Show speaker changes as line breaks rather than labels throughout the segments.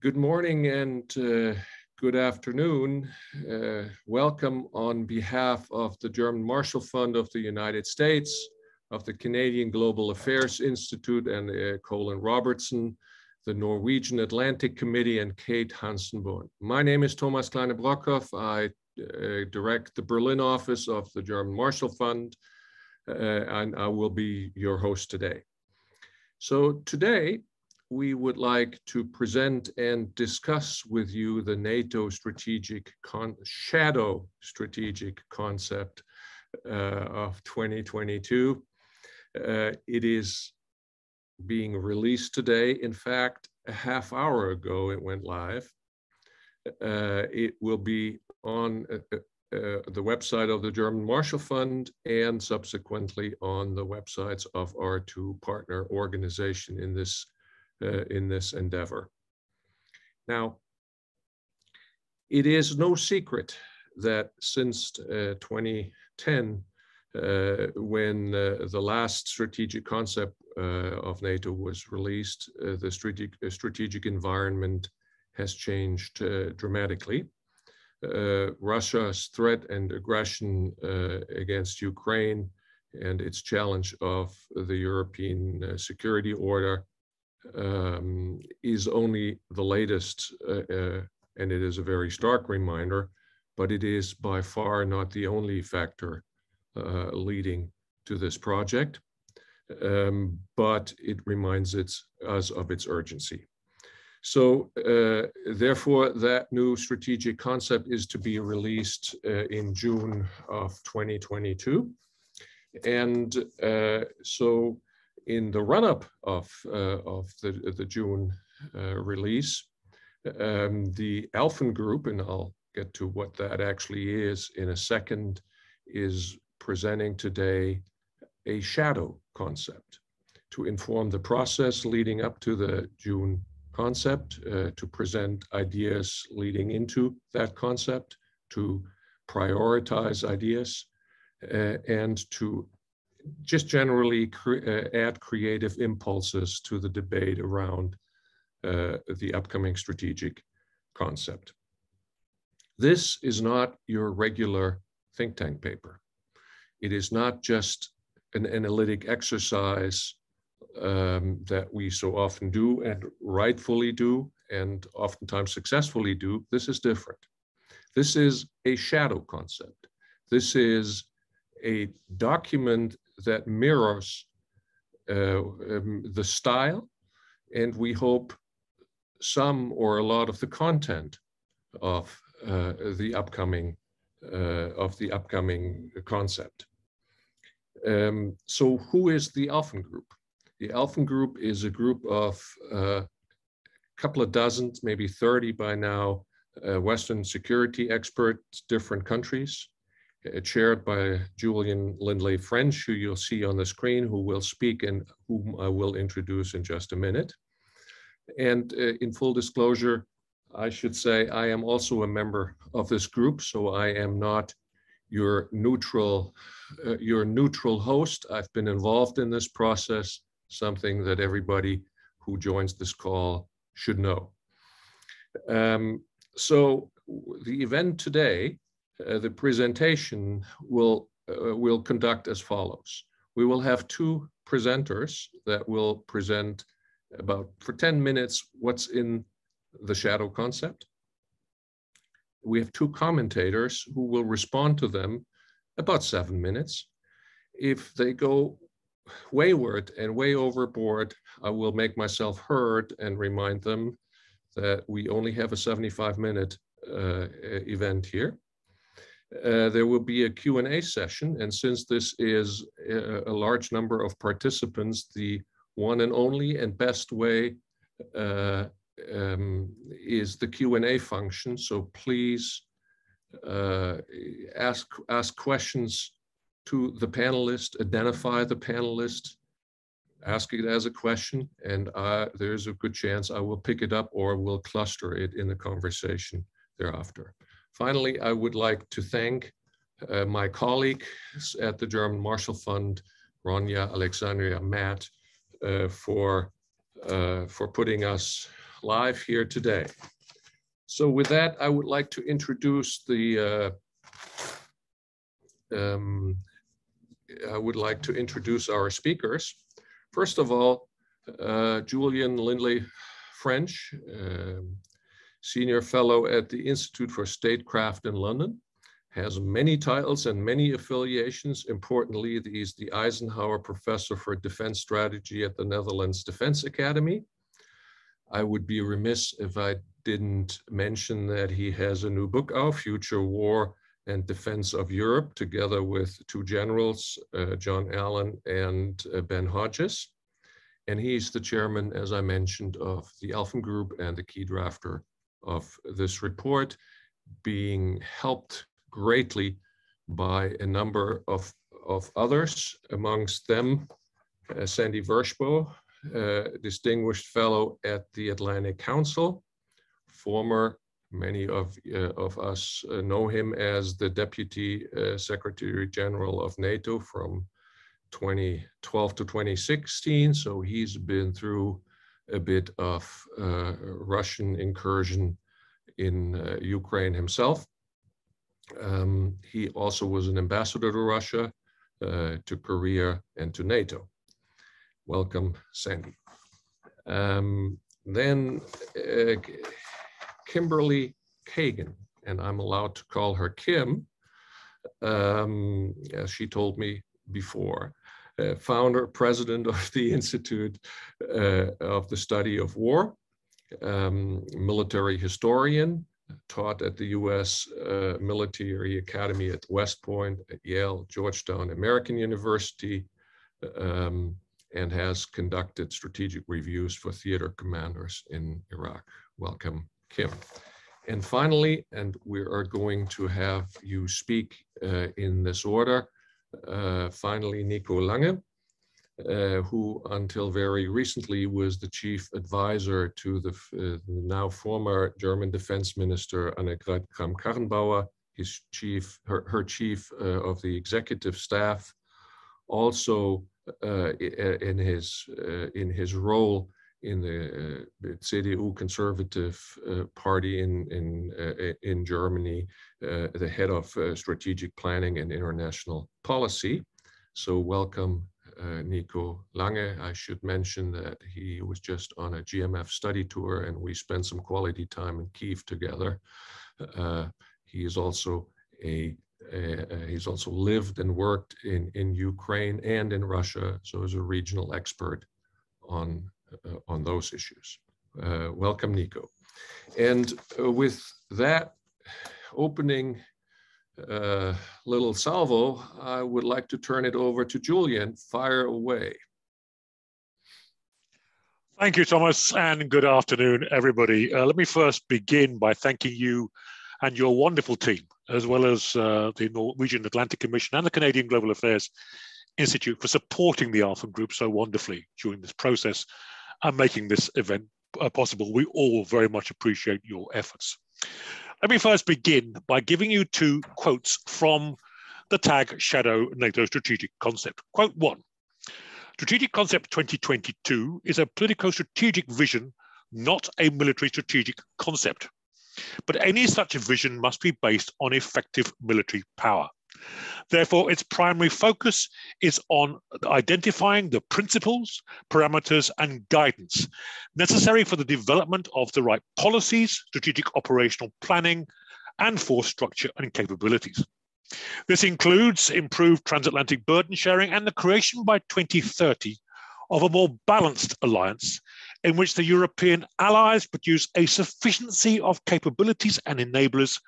Good morning and uh, good afternoon. Uh, welcome on behalf of the German Marshall Fund of the United States, of the Canadian Global Affairs Institute and uh, Colin Robertson, the Norwegian Atlantic Committee and Kate Hansen Bundt. My name is Thomas Kleine-Brockhoff. I uh, direct the Berlin office of the German Marshall Fund, uh, and I will be your host today. So today, we would like to present and discuss with you the NATO strategic shadow strategic concept uh, of 2022. Uh, it is being released today. In fact, a half hour ago it went live. Uh, it will be on uh, uh, uh, the website of the German Marshall Fund and subsequently on the websites of our two partner organization in this uh, in this endeavor. Now, it is no secret that since uh, 2010, uh, when uh, the last strategic concept uh, of NATO was released, uh, the strategic, strategic environment has changed dramatically. Russia's threat and aggression against Ukraine and its challenge of the European security order um, is only the latest, uh, uh, and it is a very stark reminder, but it is by far not the only factor uh, leading to this project. Um, but it reminds it, us of its urgency. So uh, therefore, that new strategic concept is to be released uh, in June of 2022. And uh, so in the run-up of, uh, of the, the June uh, release, um, the Alphen Group, and I'll get to what that actually is in a second, is presenting today a shadow concept to inform the process leading up to the June concept, uh, to present ideas leading into that concept, to prioritize ideas, uh, and to just generally cre uh, add creative impulses to the debate around uh, the upcoming strategic concept. This is not your regular think tank paper. It is not just an analytic exercise um, that we so often do and rightfully do and oftentimes successfully do. This is different. This is a shadow concept. This is a document that mirrors uh, um, the style, and we hope some or a lot of the content of uh, the upcoming uh, of the upcoming concept. Um, so, who is the Alphen Group? The Alphen Group is a group of a uh, couple of dozens, maybe 30 by now, uh, Western security experts, different countries, chaired by Julian Lindley French, who you'll see on the screen, who will speak and whom I will introduce in just a minute. And uh, in full disclosure, I should say I am also a member of this group, so I am not your neutral, uh, your neutral host. I've been involved in this process, something that everybody who joins this call should know. Um, so the event today uh, the presentation will, uh, will conduct as follows. We will have two presenters that will present about for 10 minutes what's in the shadow concept. We have two commentators who will respond to them about seven minutes. If they go wayward and way overboard, I will make myself heard and remind them that we only have a 75 minute uh, event here. Uh, there will be a Q&A session. And since this is a, a, large number of participants, the one and only and best way uh, um, is the Q&A function. So please uh, ask, ask questions to the panelist, identify the panelist, ask it as a question, and there's a good chance I will pick it up or will cluster it in the conversation thereafter. Finally, I would like to thank uh, my colleagues at the German Marshall Fund, Ronja, Alexandria, Matt, uh, for, uh, for putting us live here today. So with that, I would like to introduce the, uh, um, I would like to introduce our speakers. First of all, uh, Julian Lindley French, uh, Senior Fellow at the Institute for Statecraft in London, has many titles and many affiliations. Importantly, he's the Eisenhower Professor for Defense Strategy at the Netherlands Defense Academy. I would be remiss if I didn't mention that he has a new book out, Future War and Defense of Europe, together with two generals, uh, John Allen and uh, Ben Hodges. And he's the chairman, as I mentioned, of the Alphen Group and the key drafter of this report, being helped greatly by a number of, of others, amongst them uh, Sandy Vershbow, uh, distinguished fellow at the Atlantic Council, former, many of, uh, of us uh, know him as the Deputy uh, Secretary General of NATO from 2012 to 2016. So he's been through a bit of uh, Russian incursion in uh, Ukraine himself. Um, he also was an ambassador to Russia, uh, to Korea, and to NATO. Welcome, Sandy. Um, then Kimberly Kagan, and I'm allowed to call her Kim, um, as she told me before, uh, founder, president of the Institute uh, of the Study of War, um, military historian, taught at the US uh, Military Academy at West Point, at Yale, Georgetown, American University, um, and has conducted strategic reviews for theater commanders in Iraq. Welcome, Kim. And finally, and we are going to have you speak uh, in this order, finally, Nico Lange, uh, who until very recently was the chief advisor to the, uh, now former German defense minister Annegret Kramp-Karrenbauer, his chief, her, her chief uh, of the executive staff, also uh, in his uh, in his role in the uh, CDU Conservative uh, Party in in uh, in Germany, uh, the head of strategic planning and international policy. So welcome, Nico Lange. I should mention that he was just on a GMF study tour, and we spent some quality time in Kiev together. he is also a uh, he's also lived and worked in, in Ukraine and in Russia, so is a regional expert on, uh, on those issues. Uh, welcome, Nico. And uh, with that opening uh, little salvo, I would like to turn it over to Julian. Fire away.
Thank you, Thomas, and good afternoon, everybody. Uh, let me first begin by thanking you and your wonderful team, as well as uh, the Norwegian Atlantic Commission and the Canadian Global Affairs Institute for supporting the Alphen Group so wonderfully during this process and making this event uh, possible. We all very much appreciate your efforts. Let me first begin by giving you two quotes from the TAG Shadow NATO Strategic Concept. Quote one, Strategic Concept 2022 is a politico-strategic vision, not a military strategic concept. But any such vision must be based on effective military power. Therefore, its primary focus is on identifying the principles, parameters, and guidance necessary for the development of the right policies, strategic operational planning, and force structure and capabilities. This includes improved transatlantic burden sharing and the creation by 2030 of a more balanced alliance in which the European allies produce a sufficiency of capabilities and enablers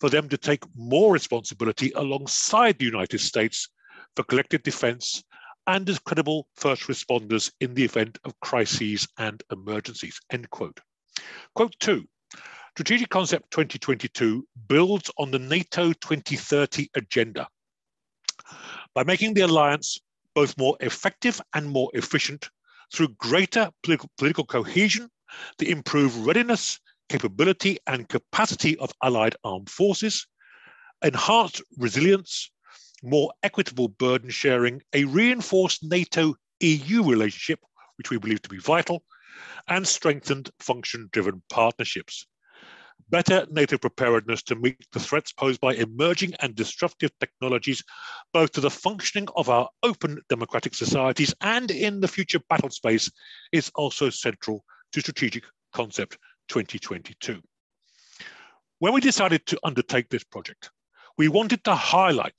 for them to take more responsibility alongside the United States for collective defense and as credible first responders in the event of crises and emergencies, end quote. Quote two, Strategic Concept 2022 builds on the NATO 2030 agenda by making the alliance both more effective and more efficient through greater political cohesion, the improved readiness, capability, and capacity of allied armed forces, enhanced resilience, more equitable burden sharing, a reinforced NATO EU relationship, which we believe to be vital, and strengthened function-driven partnerships. Better NATO preparedness to meet the threats posed by emerging and disruptive technologies, both to the functioning of our open democratic societies and in the future battle space, is also central to Strategic Concept 2022. When we decided to undertake this project, we wanted to highlight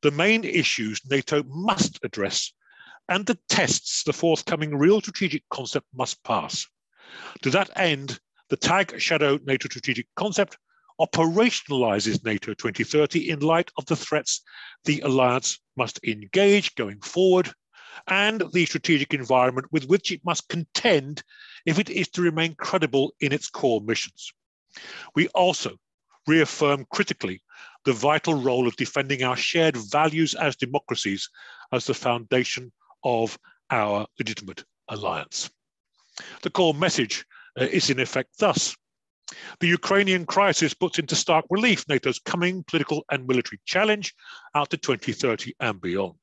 the main issues NATO must address and the tests the forthcoming real strategic concept must pass. To that end, the TAG Shadow NATO strategic concept operationalizes NATO 2030 in light of the threats the alliance must engage going forward and the strategic environment with which it must contend if it is to remain credible in its core missions. We also reaffirm critically the vital role of defending our shared values as democracies as the foundation of our legitimate alliance. The core message uh, is in effect thus. The Ukrainian crisis puts into stark relief NATO's coming political and military challenge out to 2030 and beyond.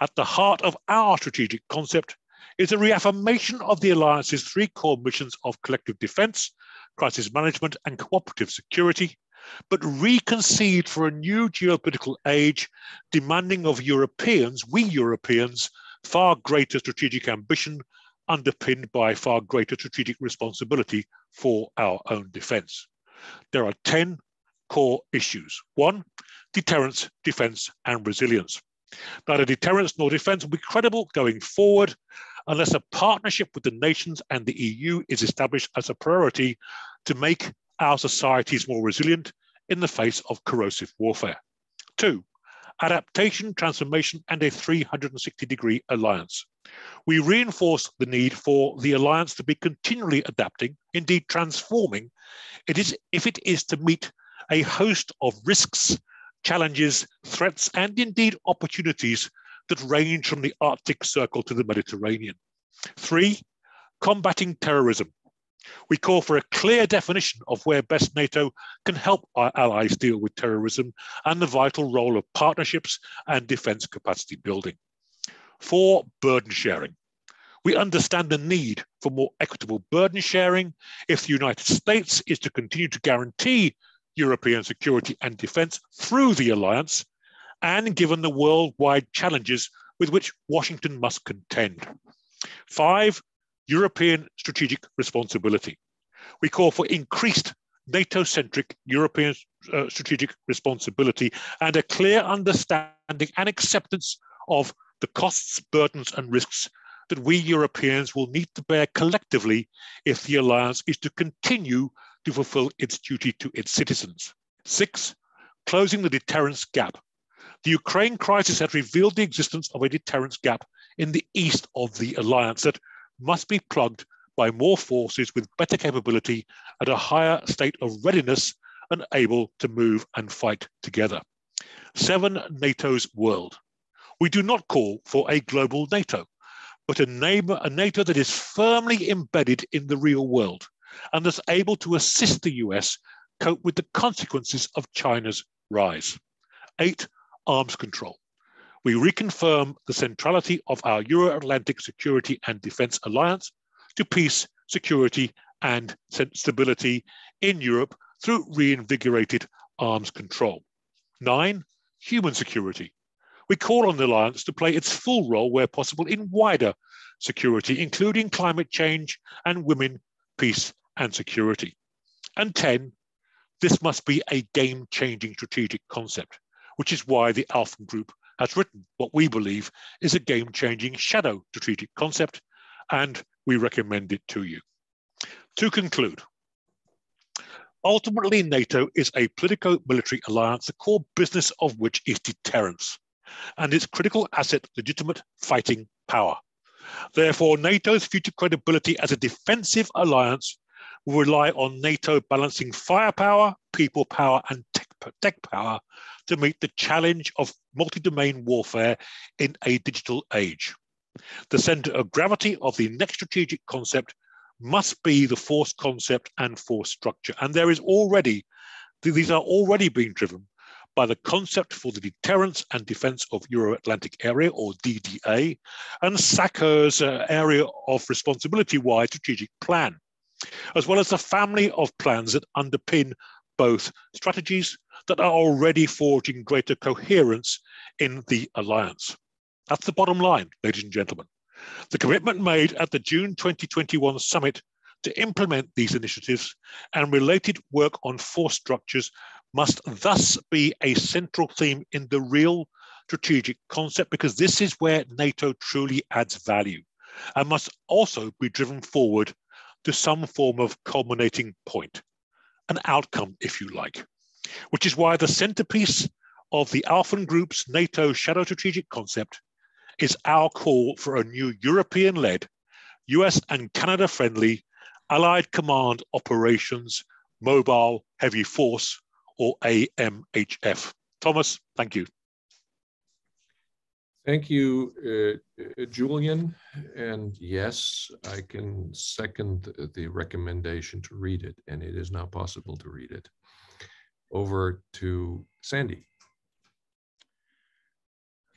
At the heart of our strategic concept is a reaffirmation of the alliance's three core missions of collective defense, crisis management, and cooperative security, but reconceived for a new geopolitical age, demanding of Europeans, we Europeans, far greater strategic ambition underpinned by far greater strategic responsibility for our own defense. There are 10 core issues. One, deterrence, defense, and resilience. Neither deterrence nor defense will be credible going forward unless a partnership with the nations and the EU is established as a priority to make our societies more resilient in the face of corrosive warfare. Two, adaptation, transformation, and a 360 degree alliance. We reinforce the need for the alliance to be continually adapting, indeed transforming, it is if it is to meet a host of risks, challenges, threats, and indeed opportunities that range from the Arctic Circle to the Mediterranean. Three, combating terrorism, we call for a clear definition of where best NATO can help our allies deal with terrorism and the vital role of partnerships and defence capacity building. For burden sharing, we understand the need for more equitable burden sharing if the United States is to continue to guarantee European security and defence through the alliance, and given the worldwide challenges with which Washington must contend. Five, European strategic responsibility. We call for increased NATO-centric European uh, strategic responsibility and a clear understanding and acceptance of the costs, burdens and risks that we Europeans will need to bear collectively if the alliance is to continue to fulfill its duty to its citizens. Six, closing the deterrence gap. The Ukraine crisis has revealed the existence of a deterrence gap in the east of the alliance that must be plugged by more forces with better capability at a higher state of readiness and able to move and fight together. Seven, NATO's world. We do not call for a global NATO, but a, neighbor, a NATO that is firmly embedded in the real world and thus able to assist the US cope with the consequences of China's rise. Eight, arms control we reconfirm the centrality of our Euro-Atlantic Security and Defence Alliance to peace, security and stability in Europe through reinvigorated arms control. Nine, human security. We call on the alliance to play its full role where possible in wider security, including climate change and women, peace and security. And 10, this must be a game-changing strategic concept, which is why the Alphen Group has written what we believe is a game-changing shadow strategic concept, and we recommend it to you. To conclude, ultimately NATO is a politico-military alliance, the core business of which is deterrence, and its critical asset legitimate fighting power. Therefore, NATO's future credibility as a defensive alliance will rely on NATO balancing firepower, people power, and tech, power to meet the challenge of multi-domain warfare in a digital age. The center of gravity of the next strategic concept must be the force concept and force structure. And there is already, these are already being driven by the Concept for the Deterrence and Defense of Euro-Atlantic Area, or DDA, and SACEUR's uh, Area of Responsibility-wide Strategic Plan, as well as the family of plans that underpin both strategies that are already forging greater coherence in the alliance. That's the bottom line, ladies and gentlemen. The commitment made at the June 2021 summit to implement these initiatives and related work on force structures must thus be a central theme in the real strategic concept because this is where NATO truly adds value and must also be driven forward to some form of culminating point, an outcome, if you like, which is why the centerpiece of the Alphen Group's NATO shadow strategic concept is our call for a new European led, US and Canada friendly Allied Command Operations Mobile Heavy Force or AMHF. Thomas, thank you.
Thank you, uh, uh, Julian. And yes, I can second the recommendation to read it, and it is now possible to read it. Over to Sandy.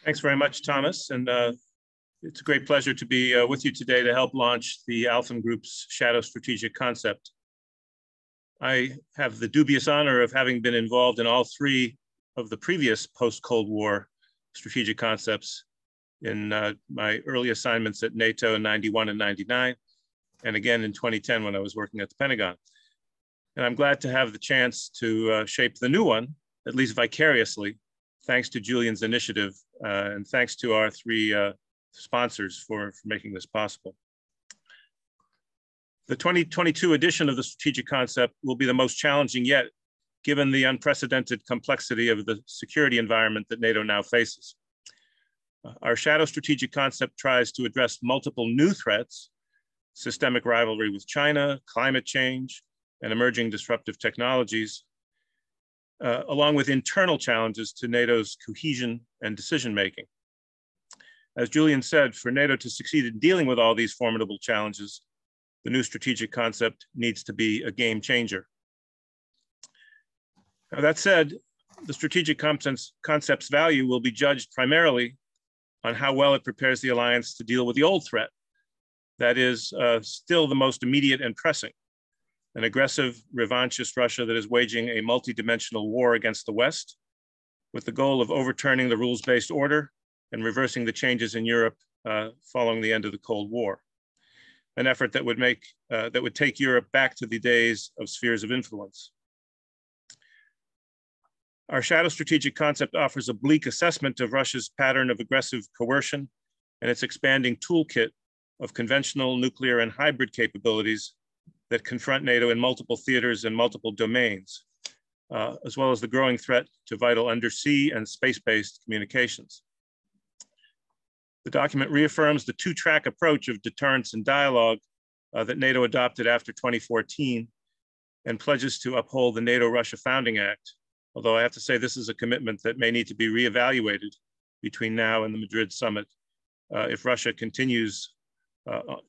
Thanks very much, Thomas. And uh, it's a great pleasure to be uh, with you today to help launch the Alphen Group's Shadow Strategic Concept. I have the dubious honor of having been involved in all three of the previous post-Cold War strategic concepts in uh, my early assignments at NATO in 91 and 99, and again in 2010 when I was working at the Pentagon. And I'm glad to have the chance to uh, shape the new one, at least vicariously, thanks to Julian's initiative uh, and thanks to our three uh, sponsors for, for making this possible. The 2022 edition of the strategic concept will be the most challenging yet, given the unprecedented complexity of the security environment that NATO now faces. Our shadow strategic concept tries to address multiple new threats, systemic rivalry with China, climate change, and emerging disruptive technologies, uh, along with internal challenges to NATO's cohesion and decision-making. As Julian said, for NATO to succeed in dealing with all these formidable challenges, the new strategic concept needs to be a game changer. Now, that said, the strategic concept's value will be judged primarily on how well it prepares the alliance to deal with the old threat. That is uh, still the most immediate and pressing, an aggressive revanchist Russia that is waging a multidimensional war against the West with the goal of overturning the rules-based order and reversing the changes in Europe uh, following the end of the Cold War an effort that would make uh, that would take Europe back to the days of spheres of influence. Our shadow strategic concept offers a bleak assessment of Russia's pattern of aggressive coercion and its expanding toolkit of conventional nuclear and hybrid capabilities that confront NATO in multiple theaters and multiple domains, uh, as well as the growing threat to vital undersea and space-based communications. The document reaffirms the two-track approach of deterrence and dialogue uh, that NATO adopted after 2014 and pledges to uphold the NATO-Russia Founding Act, although I have to say this is a commitment that may need to be reevaluated between now and the Madrid summit uh, if Russia continues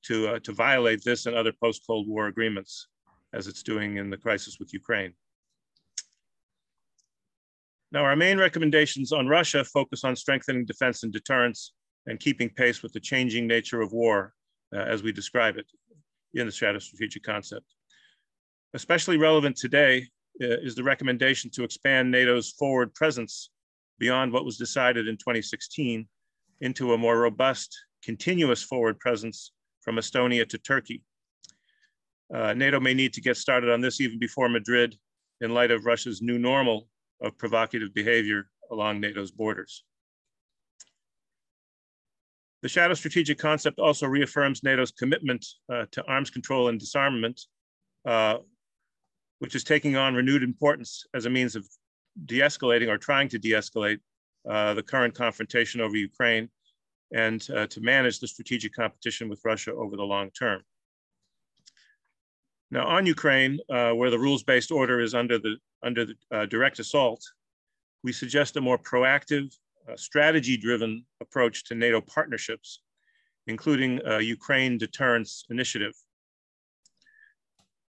to, uh, to violate this and other post-Cold War agreements, as it's doing in the crisis with Ukraine. Now, our main recommendations on Russia focus on strengthening defense and deterrence and keeping pace with the changing nature of war uh, as we describe it in the strategic concept. Especially relevant today uh, is the recommendation to expand NATO's forward presence beyond what was decided in 2016 into a more robust, continuous forward presence from Estonia to Turkey. Uh, NATO may need to get started on this even before Madrid in light of Russia's new normal of provocative behavior along NATO's borders. The shadow strategic concept also reaffirms NATO's commitment uh, to arms control and disarmament, uh, which is taking on renewed importance as a means of de-escalating or trying to de-escalate uh, the current confrontation over Ukraine and uh, to manage the strategic competition with Russia over the long term. Now on Ukraine, uh, where the rules-based order is under the under the uh, direct assault, we suggest a more proactive strategy-driven approach to NATO partnerships, including a Ukraine deterrence initiative.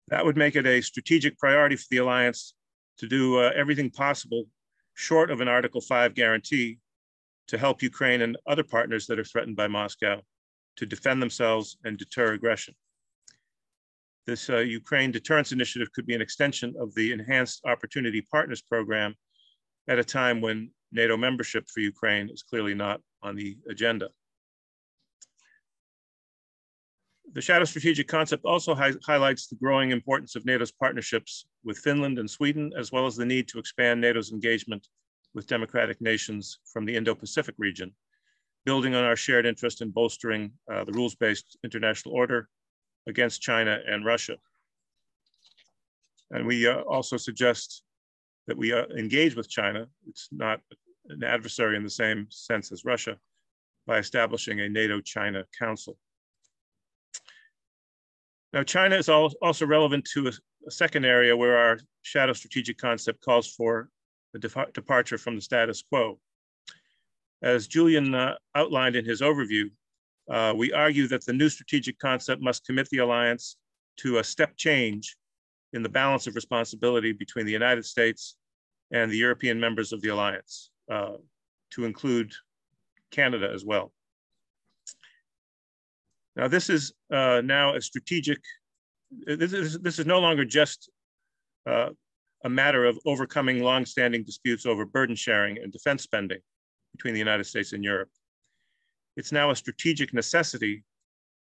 That would make it a strategic priority for the alliance to do uh, everything possible short of an Article 5 guarantee to help Ukraine and other partners that are threatened by Moscow to defend themselves and deter aggression. This uh, Ukraine Deterrence Initiative could be an extension of the Enhanced Opportunity Partners Program at a time when NATO membership for Ukraine is clearly not on the agenda. The Shadow Strategic Concept also hi highlights the growing importance of NATO's partnerships with Finland and Sweden, as well as the need to expand NATO's engagement with democratic nations from the Indo-Pacific region, building on our shared interest in bolstering uh, the rules-based international order against China and Russia. And we uh, also suggest that we uh, engage with China. It's not an adversary in the same sense as Russia by establishing a NATO-China Council. Now, China is also relevant to a, a, second area where our shadow strategic concept calls for a departure from the status quo. As Julian uh, outlined in his overview, uh, we argue that the new strategic concept must commit the alliance to a step change in the balance of responsibility between the United States and the European members of the alliance, uh, to include Canada as well. Now, this is uh, now a strategic, this is, this is no longer just uh, a matter of overcoming longstanding disputes over burden sharing and defense spending between the United States and Europe. It's now a strategic necessity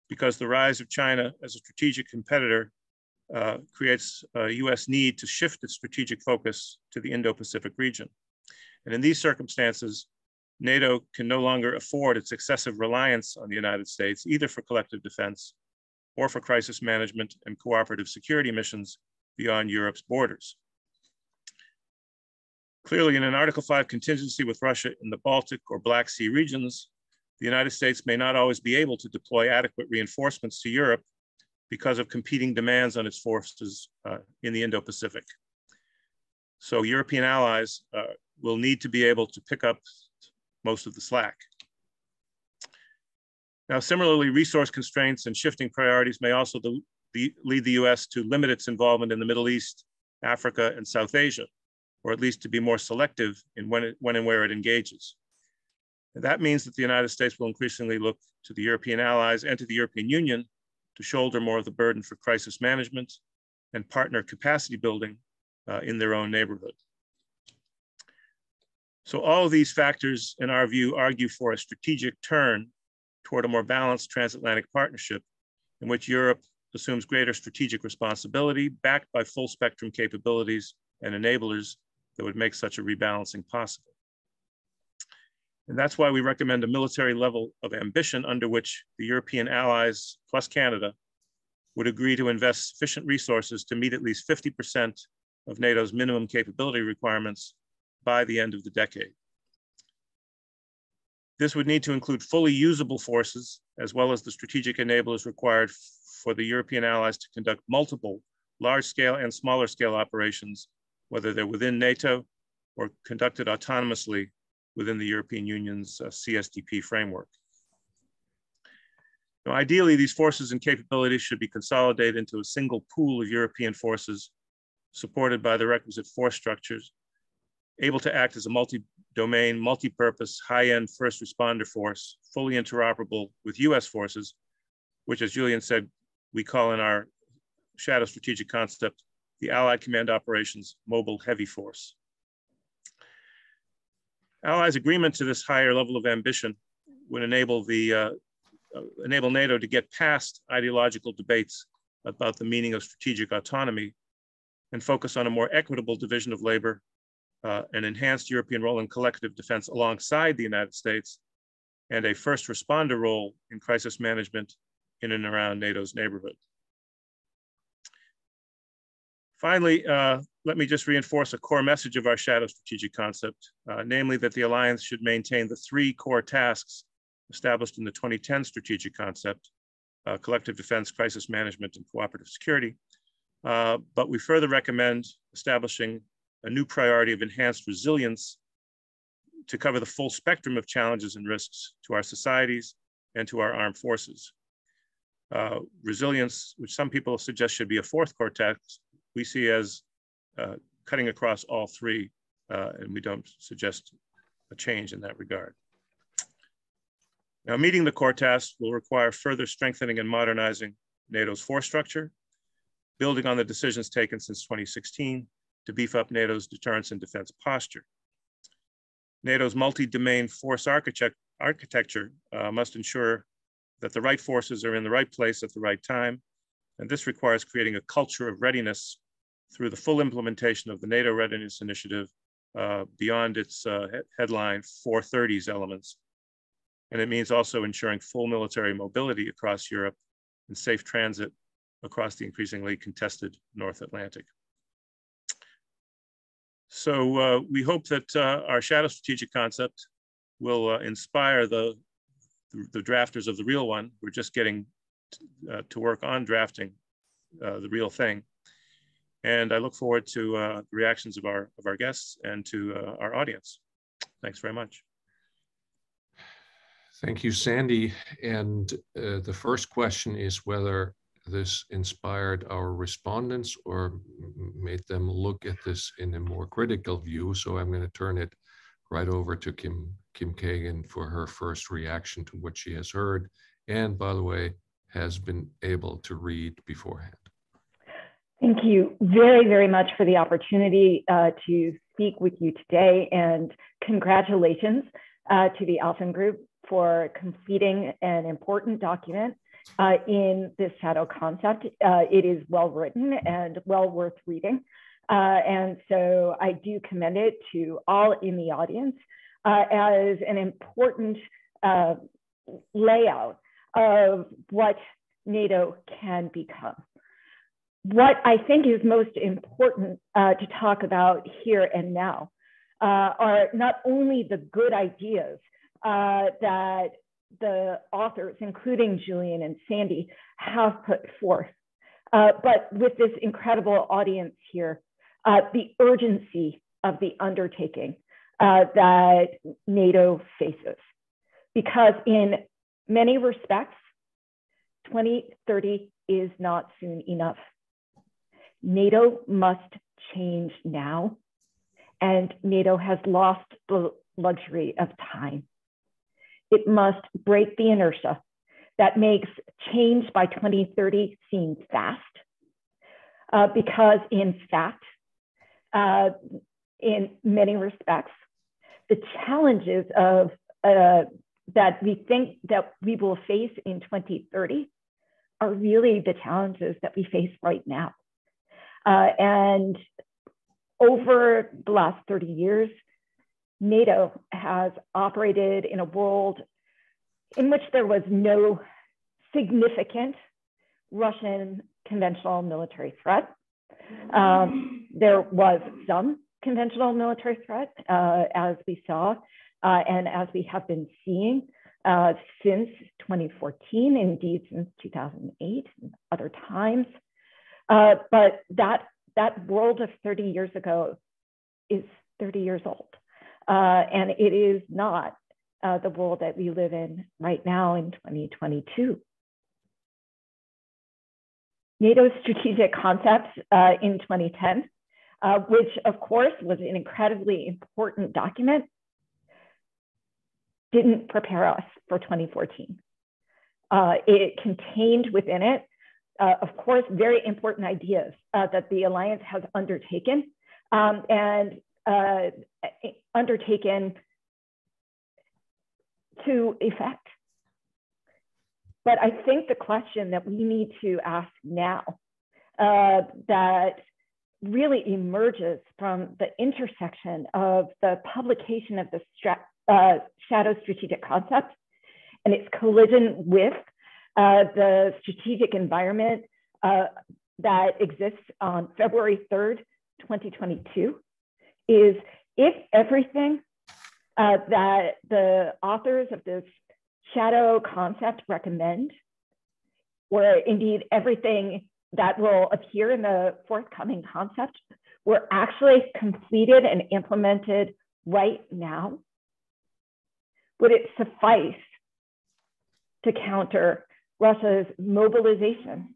because the rise of China as a strategic competitor uh, creates a US need to shift its strategic focus to the Indo-Pacific region. And in these circumstances, NATO can no longer afford its excessive reliance on the United States, either for collective defense or for crisis management and cooperative security missions beyond Europe's borders. Clearly, in an Article 5 contingency with Russia in the Baltic or Black Sea regions, the United States may not always be able to deploy adequate reinforcements to Europe because of competing demands on its forces uh, in the Indo-Pacific. So European allies uh, will need to be able to pick up most of the slack. Now, similarly, resource constraints and shifting priorities may also lead the US to limit its involvement in the Middle East, Africa, and South Asia, or at least to be more selective in when, it, when and where it engages. And that means that the United States will increasingly look to the European allies and to the European Union to shoulder more of the burden for crisis management and partner capacity building uh, in their own neighborhood. So all of these factors, in our view, argue for a strategic turn toward a more balanced transatlantic partnership in which Europe assumes greater strategic responsibility backed by full spectrum capabilities and enablers that would make such a rebalancing possible. And that's why we recommend a military level of ambition under which the European allies plus Canada would agree to invest sufficient resources to meet at least 50% of NATO's minimum capability requirements by the end of the decade. This would need to include fully usable forces, as well as the strategic enablers required for the European allies to conduct multiple large scale and smaller scale operations, whether they're within NATO or conducted autonomously within the European Union's uh, CSDP framework. Now, ideally, these forces and capabilities should be consolidated into a single pool of European forces supported by the requisite force structures, able to act as a multi-domain, multi-purpose, high-end first responder force, fully interoperable with US forces, which as Julian said, we call in our shadow strategic concept, the Allied Command Operations Mobile Heavy Force. Allies' agreement to this higher level of ambition would enable the uh, uh, enable NATO to get past ideological debates about the meaning of strategic autonomy and focus on a more equitable division of labor, uh, an enhanced European role in collective defense alongside the United States, and a first responder role in crisis management in and around NATO's neighborhood. Finally, uh, let me just reinforce a core message of our shadow strategic concept, uh, namely that the Alliance should maintain the three core tasks established in the 2010 strategic concept, uh, collective defense, crisis management, and cooperative security. Uh, but we further recommend establishing a new priority of enhanced resilience to cover the full spectrum of challenges and risks to our societies and to our armed forces. Uh, resilience, which some people suggest should be a fourth core task, we see as uh, cutting across all three uh, and we don't suggest a change in that regard. Now, meeting the core tasks will require further strengthening and modernizing NATO's force structure, building on the decisions taken since 2016 to beef up NATO's deterrence and defense posture. NATO's multi-domain force architect architecture uh, must ensure that the right forces are in the right place at the right time. And this requires creating a culture of readiness through the full implementation of the NATO Readiness Initiative uh, beyond its uh, headline 430s elements. And it means also ensuring full military mobility across Europe and safe transit across the increasingly contested North Atlantic. So uh, we hope that uh, our shadow strategic concept will uh, inspire the, the, the, drafters of the real one. We're just getting uh, to work on drafting the real thing. And I look forward to uh, the reactions of our, of our guests and to our audience. Thanks very much.
Thank you, Sandy. And the first question is whether this inspired our respondents or made them look at this in a more critical view. So I'm going to turn it right over to Kim, Kim Kagan for her first reaction to what she has heard. And by the way, has been able to read beforehand.
Thank you very, very much for the opportunity uh, to speak with you today. And congratulations uh, to the Alphen Group for completing an important document uh, in this shadow concept. Uh, it is well written and well worth reading. Uh, and so I do commend it to all in the audience uh, as an important layout of what NATO can become. What I think is most important uh, to talk about here and now are not only the good ideas that the authors, including Julian and Sandy, have put forth. Uh, but with this incredible audience here, uh, the urgency of the undertaking uh, that NATO faces. Because in many respects, 2030 is not soon enough. NATO must change now, and NATO has lost the luxury of time. It must break the inertia that makes change by 2030 seem fast, uh, because in fact, uh, in many respects, the challenges of uh, that we think that we will face in 2030 are really the challenges that we face right now. Uh, and over the last 30 years, NATO has operated in a world in which there was no significant Russian conventional military threat. Um, there was some conventional military threat, uh, as we saw, uh, and as we have been seeing uh, since 2014, indeed since 2008 and other times. Uh, but that, that world of 30 years ago is 30 years old. Uh, and it is not uh, the world that we live in right now in 2022. NATO's strategic concepts uh, in 2010, uh, which of course was an incredibly important document, didn't prepare us for 2014. Uh, it contained within it, uh, of course, very important ideas that the alliance has undertaken um, and uh, undertaken to effect. But I think the question that we need to ask now uh, that really emerges from the intersection of the publication of the stra uh, shadow strategic concept and its collision with uh, the strategic environment uh, that exists on February 3rd, 2022 is if everything uh, that the authors of this shadow concept recommend, or indeed everything that will appear in the forthcoming concept, were actually completed and implemented right now, would it suffice to counter Russia's mobilization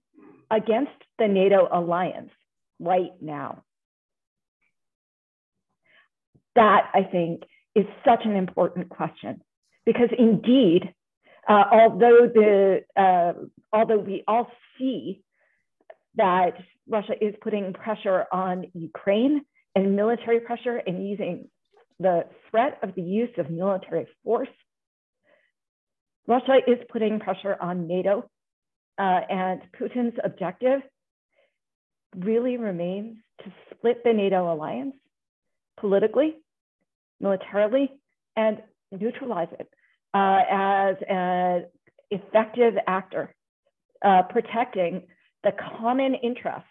against the NATO alliance right now? that, I think, is such an important question because indeed, uh, although the uh, although we all see that Russia is putting pressure on Ukraine and military pressure and using the threat of the use of military force, Russia is putting pressure on NATO, uh, and Putin's objective really remains to split the NATO alliance politically, militarily, and neutralize it uh, as an effective actor, uh, protecting the common interests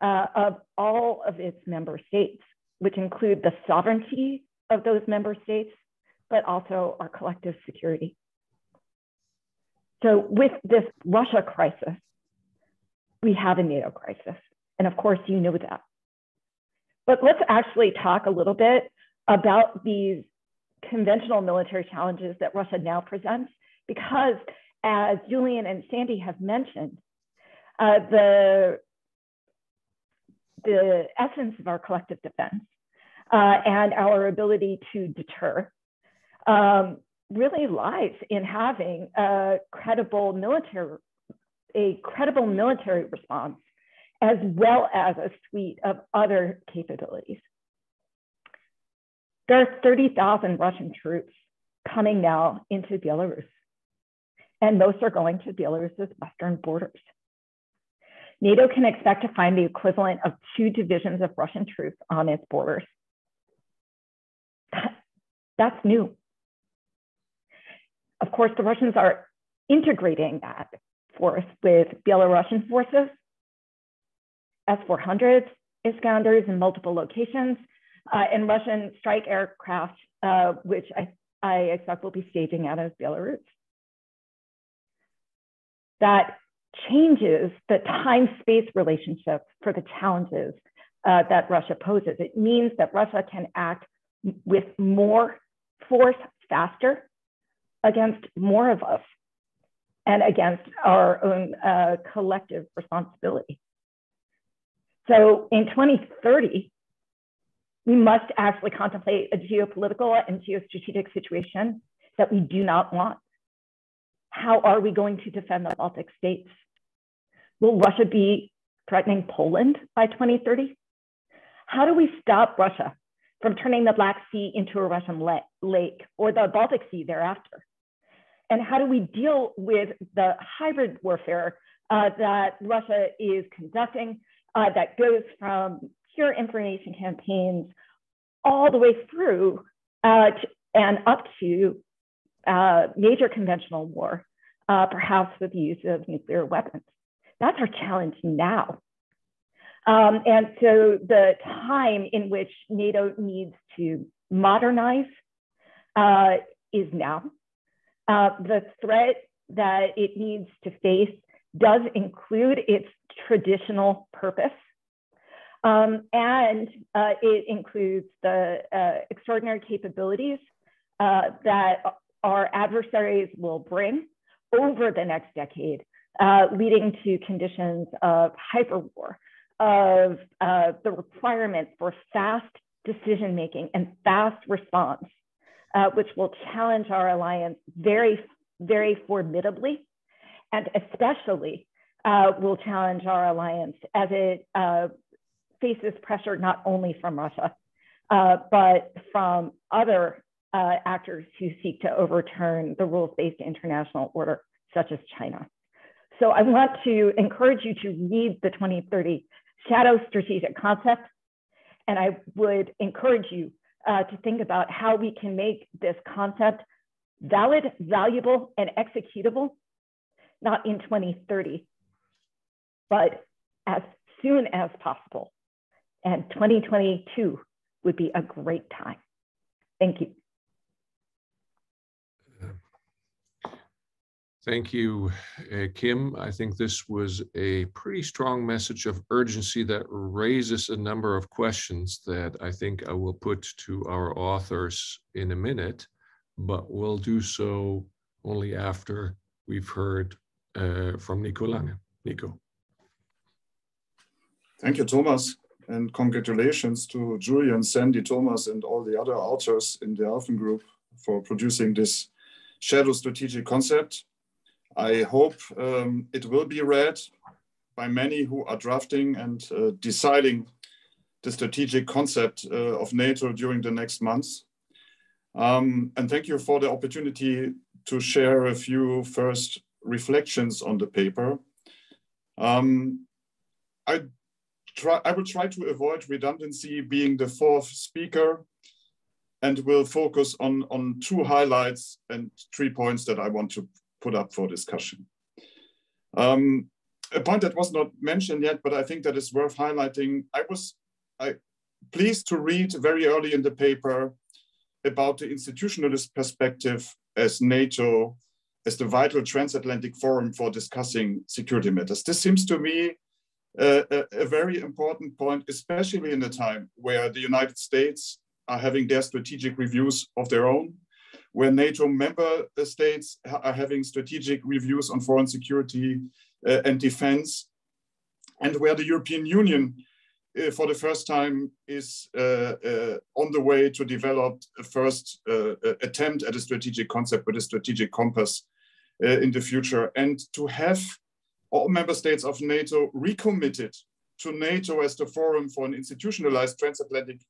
uh, of all of its member states, which include the sovereignty of those member states, but also our collective security. So with this Russia crisis, we have a NATO crisis. And of course, you know that. But let's actually talk a little bit about these conventional military challenges that Russia now presents, because as Julian and Sandy have mentioned, uh, the, the essence of our collective defense uh, and our ability to deter um, really lies in having a credible military, a credible military response, as well as a suite of other capabilities. There are 30,000 Russian troops coming now into Belarus, and most are going to Belarus's western borders. NATO can expect to find the equivalent of two divisions of Russian troops on its borders. That's new. Of course, the Russians are integrating that force with Belarusian forces, S-400s, Iskanders in multiple locations, uh, and Russian strike aircraft, uh, which I, I expect will be staging out of Belarus. That changes the time-space relationship for the challenges uh, that Russia poses. It means that Russia can act with more force faster against more of us and against our own uh, collective responsibility. So in 2030, we must actually contemplate a geopolitical and geostrategic situation that we do not want. How are we going to defend the Baltic states? Will Russia be threatening Poland by 2030? How do we stop Russia from turning the Black Sea into a Russian lake or the Baltic Sea thereafter? And how do we deal with the hybrid warfare uh, that Russia is conducting uh, that goes from pure information campaigns all the way through uh, to, and up to uh, major conventional war, uh, perhaps with the use of nuclear weapons. That's our challenge now. Um, and so the time in which NATO needs to modernize uh, is now. Uh, the threat that it needs to face does include its traditional purpose. Um, and uh, it includes the uh, extraordinary capabilities uh, that our adversaries will bring over the next decade, uh, leading to conditions of hyperwar, of uh, the requirement for fast decision making and fast response, uh, which will challenge our alliance very, very formidably, and especially uh, will challenge our alliance as it uh, faces pressure not only from Russia, uh, but from other uh, actors who seek to overturn the rules-based international order, such as China. So I want to encourage you to read the 2030 Shadow Strategic Concept, and I would encourage you uh, to think about how we can make this concept valid, valuable, and executable, not in 2030, but as soon as possible. And 2022 would be a great time. Thank you.
Thank you, uh, Kim. I think this was a pretty strong message of urgency that raises a number of questions that I think I will put to our authors in a minute, but we'll do so only after we've heard uh, from Nico Lange. Nico.
Thank you, Thomas. and congratulations to Julian, Sandy, Thomas, and all the other authors in the Alphen Group for producing this shadow strategic concept. I hope um, it will be read by many who are drafting and uh, deciding the strategic concept uh, of NATO during the next months. Um, and thank you for the opportunity to share a few first reflections on the paper. Um, I, try, I will try to avoid redundancy being the fourth speaker and will focus on, on two highlights and three points that I want to put up for discussion. Um, a point that was not mentioned yet, but I think that is worth highlighting. I was I, pleased to read very early in the paper about the institutionalist perspective as NATO as the vital transatlantic forum for discussing security matters. This seems to me a, a, very important point, especially in a time where the United States are having their strategic reviews of their own, where NATO member states are having strategic reviews on foreign security uh, and defense, and where the European Union uh, for the first time is uh, uh, on the way to develop a first uh, attempt at a strategic concept with a strategic compass uh, in the future. And to have all member states of NATO recommitted to NATO as the forum for an institutionalized transatlantic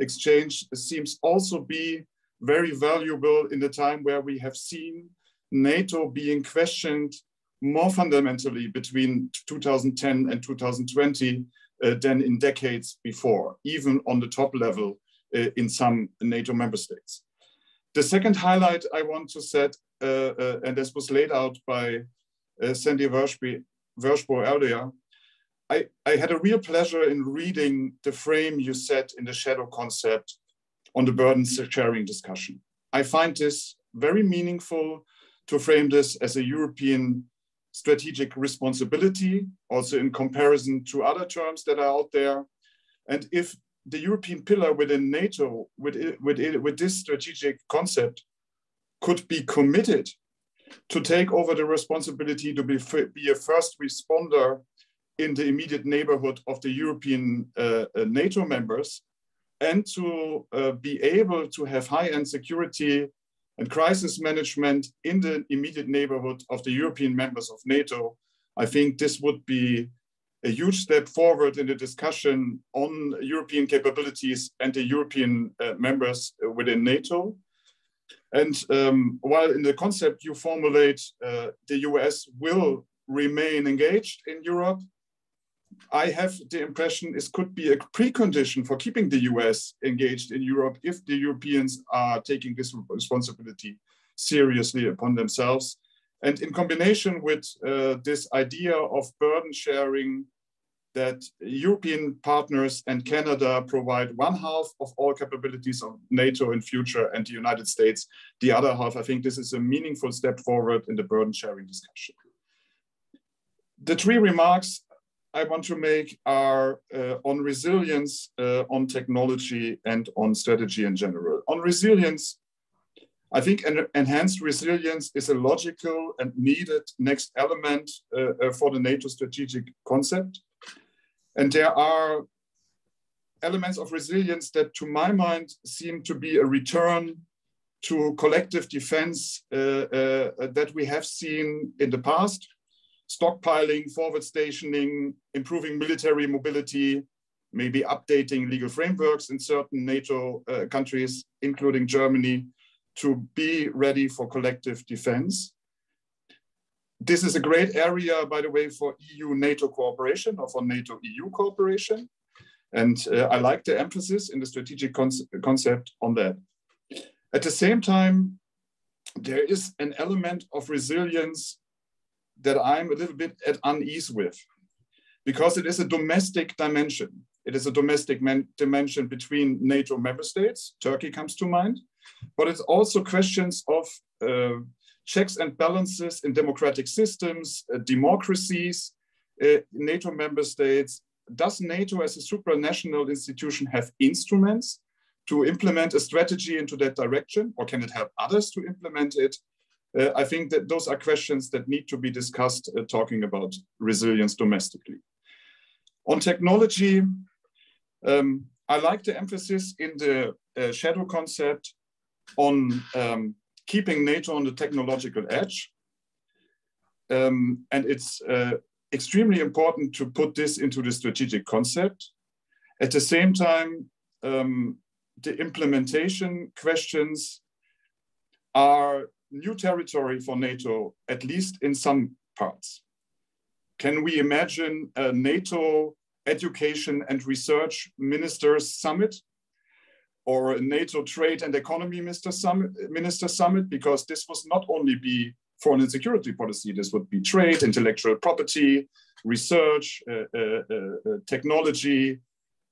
exchange seems also be very valuable in the time where we have seen NATO being questioned more fundamentally between 2010 and 2020 uh, than in decades before, even on the top level uh, in some NATO member states. The second highlight I want to set, uh, uh and this was laid out by uh, Sandy Vershbow, earlier, I, I had a real pleasure in reading the frame you set in the shadow concept on the burden sharing discussion. I find this very meaningful to frame this as a European strategic responsibility, also in comparison to other terms that are out there. And if the European pillar within NATO, with, it, with, it, with this strategic concept, could be committed to take over the responsibility to be, be a first responder in the immediate neighborhood of the European uh, uh, NATO members and to uh, be able to have high-end security and crisis management in the immediate neighborhood of the European members of NATO, I think this would be a huge step forward in the discussion on European capabilities and the European uh, members within NATO. And um, while in the concept you formulate uh, the US will remain engaged in Europe, I have the impression this could be a precondition for keeping the US engaged in Europe if the Europeans are taking this responsibility seriously upon themselves. And in combination with uh, this idea of burden sharing that European partners and Canada provide one half of all capabilities of NATO in future and the United States the other half, I think this is a meaningful step forward in the burden sharing discussion. The three remarks I want to make are uh, on resilience, uh, on technology, and on strategy in general. On resilience, I think an enhanced resilience is a logical and needed next element uh, uh for the NATO strategic concept. And there are elements of resilience that, to my mind, seem to be a return to collective defense uh, uh, that we have seen in the past stockpiling, forward stationing, improving military mobility, maybe updating legal frameworks in certain NATO uh, countries, including Germany, to be ready for collective defense. This is a great area, by the way, for EU-NATO cooperation or for NATO-EU cooperation. And uh, I like the emphasis in the strategic concept on that. At the same time, there is an element of resilience that I'm a little bit at unease with because it is a domestic dimension. It is a domestic dimension between NATO member states. Turkey comes to mind, but it's also questions of uh, checks and balances in democratic systems, uh, democracies, uh, NATO member states. Does NATO as a supranational institution have instruments to implement a strategy into that direction, or can it help others to implement it? Uh, I think that those are questions that need to be discussed uh, talking about resilience domestically. On technology, Um, I like the emphasis in the uh, shadow concept on um, keeping NATO on the technological edge. Um, and it's uh, extremely important to put this into the strategic concept. At the same time, um, the implementation questions are new territory for NATO, at least in some parts. Can we imagine a NATO education and research ministers summit or a NATO trade and economy minister summit, minister summit? Because this was not only be foreign and security policy, this would be trade, intellectual property, research, uh, uh, uh, technology,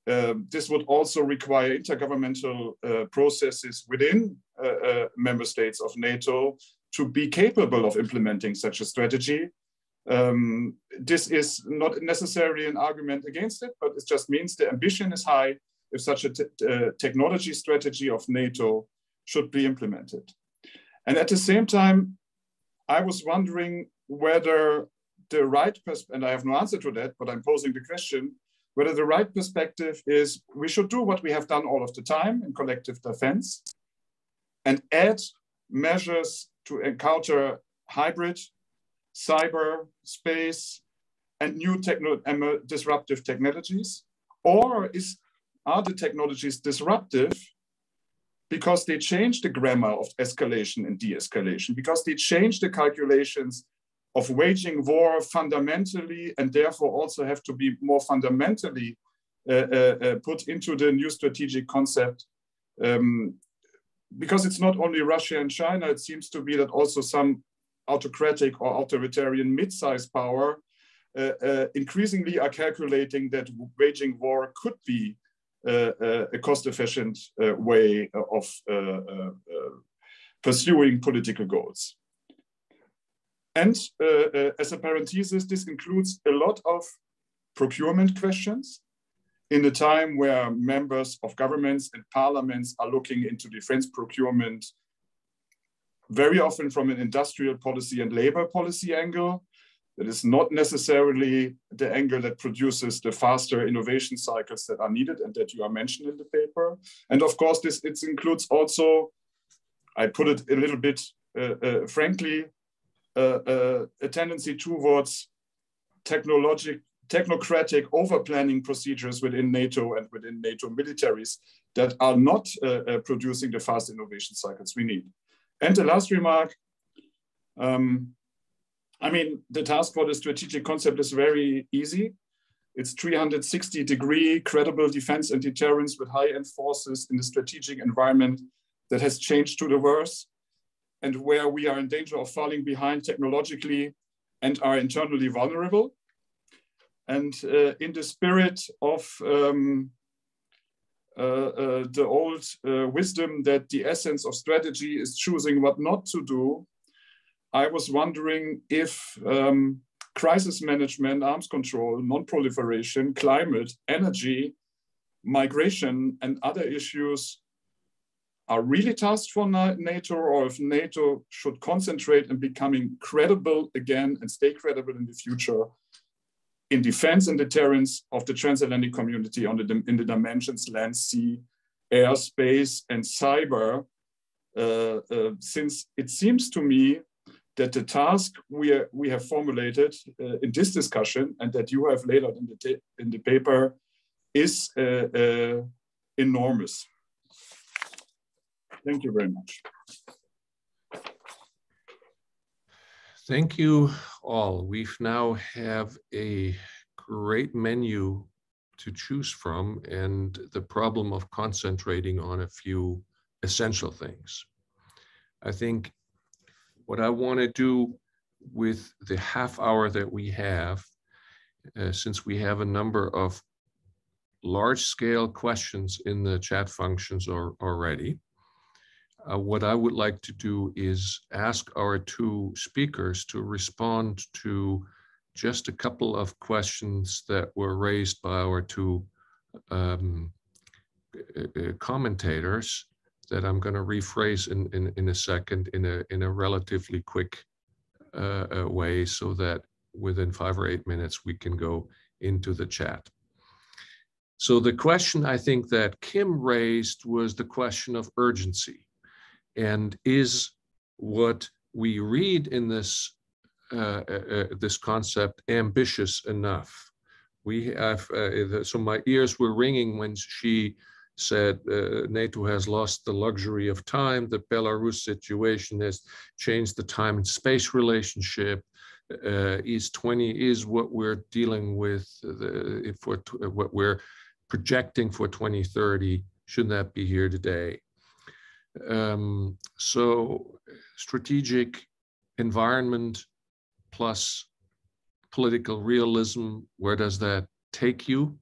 um, this would also require intergovernmental uh, processes within uh, uh, member states of NATO to be capable of implementing such a strategy. Um, this is not necessarily an argument against it, but it just means the ambition is high if such a uh, technology strategy of NATO should be implemented. And at the same time, I was wondering whether the right, and I have no answer to that, but I'm posing the question, whether the right perspective is we should do what we have done all of the time in collective defense and add measures to encounter hybrid, cyber, space, and new techno disruptive technologies? Or is, are the technologies disruptive because they change the grammar of escalation and de-escalation, because they change the calculations of waging war fundamentally and therefore also have to be more fundamentally uh, uh, uh, put into the new strategic concept. Um, because it's not only Russia and China, it seems to be that also some autocratic or authoritarian mid-sized power uh, uh, increasingly are calculating that waging war could be uh, a cost-efficient way of pursuing political goals. And uh, uh, as a parenthesis, this includes a lot of procurement questions in a time where members of governments and parliaments are looking into defense procurement very often from an industrial policy and labor policy angle. That is not necessarily the angle that produces the faster innovation cycles that are needed and that you are mentioned in the paper. And of course, this it includes also, I put it a little bit uh, uh, frankly, uh, a tendency towards technologic, technocratic over-planning procedures within NATO and within NATO militaries that are not uh, uh, producing the fast innovation cycles we need. And the last remark, um, I mean, the task for the strategic concept is very easy. It's 360 degree credible defense and deterrence with high-end forces in the strategic environment that has changed to the worse and where we are in danger of falling behind technologically and are internally vulnerable. And uh, in the spirit of um, uh, uh, the old uh, wisdom that the essence of strategy is choosing what not to do, I was wondering if um, crisis management, arms control, non-proliferation, climate, energy, migration, and other issues are really tasks for NATO or if NATO should concentrate on becoming credible again and stay credible in the future in defense and deterrence of the transatlantic community on the, in the dimensions land, sea, air, space, and cyber, uh, uh, since it seems to me that the task we, are, we have formulated uh, in this discussion and that you have laid out in the, in the paper is uh, uh, enormous. Thank you very much.
Thank you all. We now have a great menu to choose from and the problem of concentrating on a few essential things. I think what I want to do with the half hour that we have, uh, since we have a number of large scale questions in the chat functions or, already, uh, what I would like to do is ask our two speakers to respond to just a couple of questions that were raised by our two um, uh, uh, commentators that I'm going to rephrase in, in, in a second in a, in a relatively quick uh, uh, way so that within five or eight minutes we can go into the chat. So the question I think that Kim raised was the question of urgency. And is what we read in this uh, uh, uh this concept ambitious enough? We have uh, so my ears were ringing when she said uh, NATO has lost the luxury of time. The Belarus situation has changed the time and space relationship. Uh, is 20 is what we're dealing with the, for what we're projecting for 2030 shouldn't that be here today. Um, so strategic environment plus political realism, where does that take you?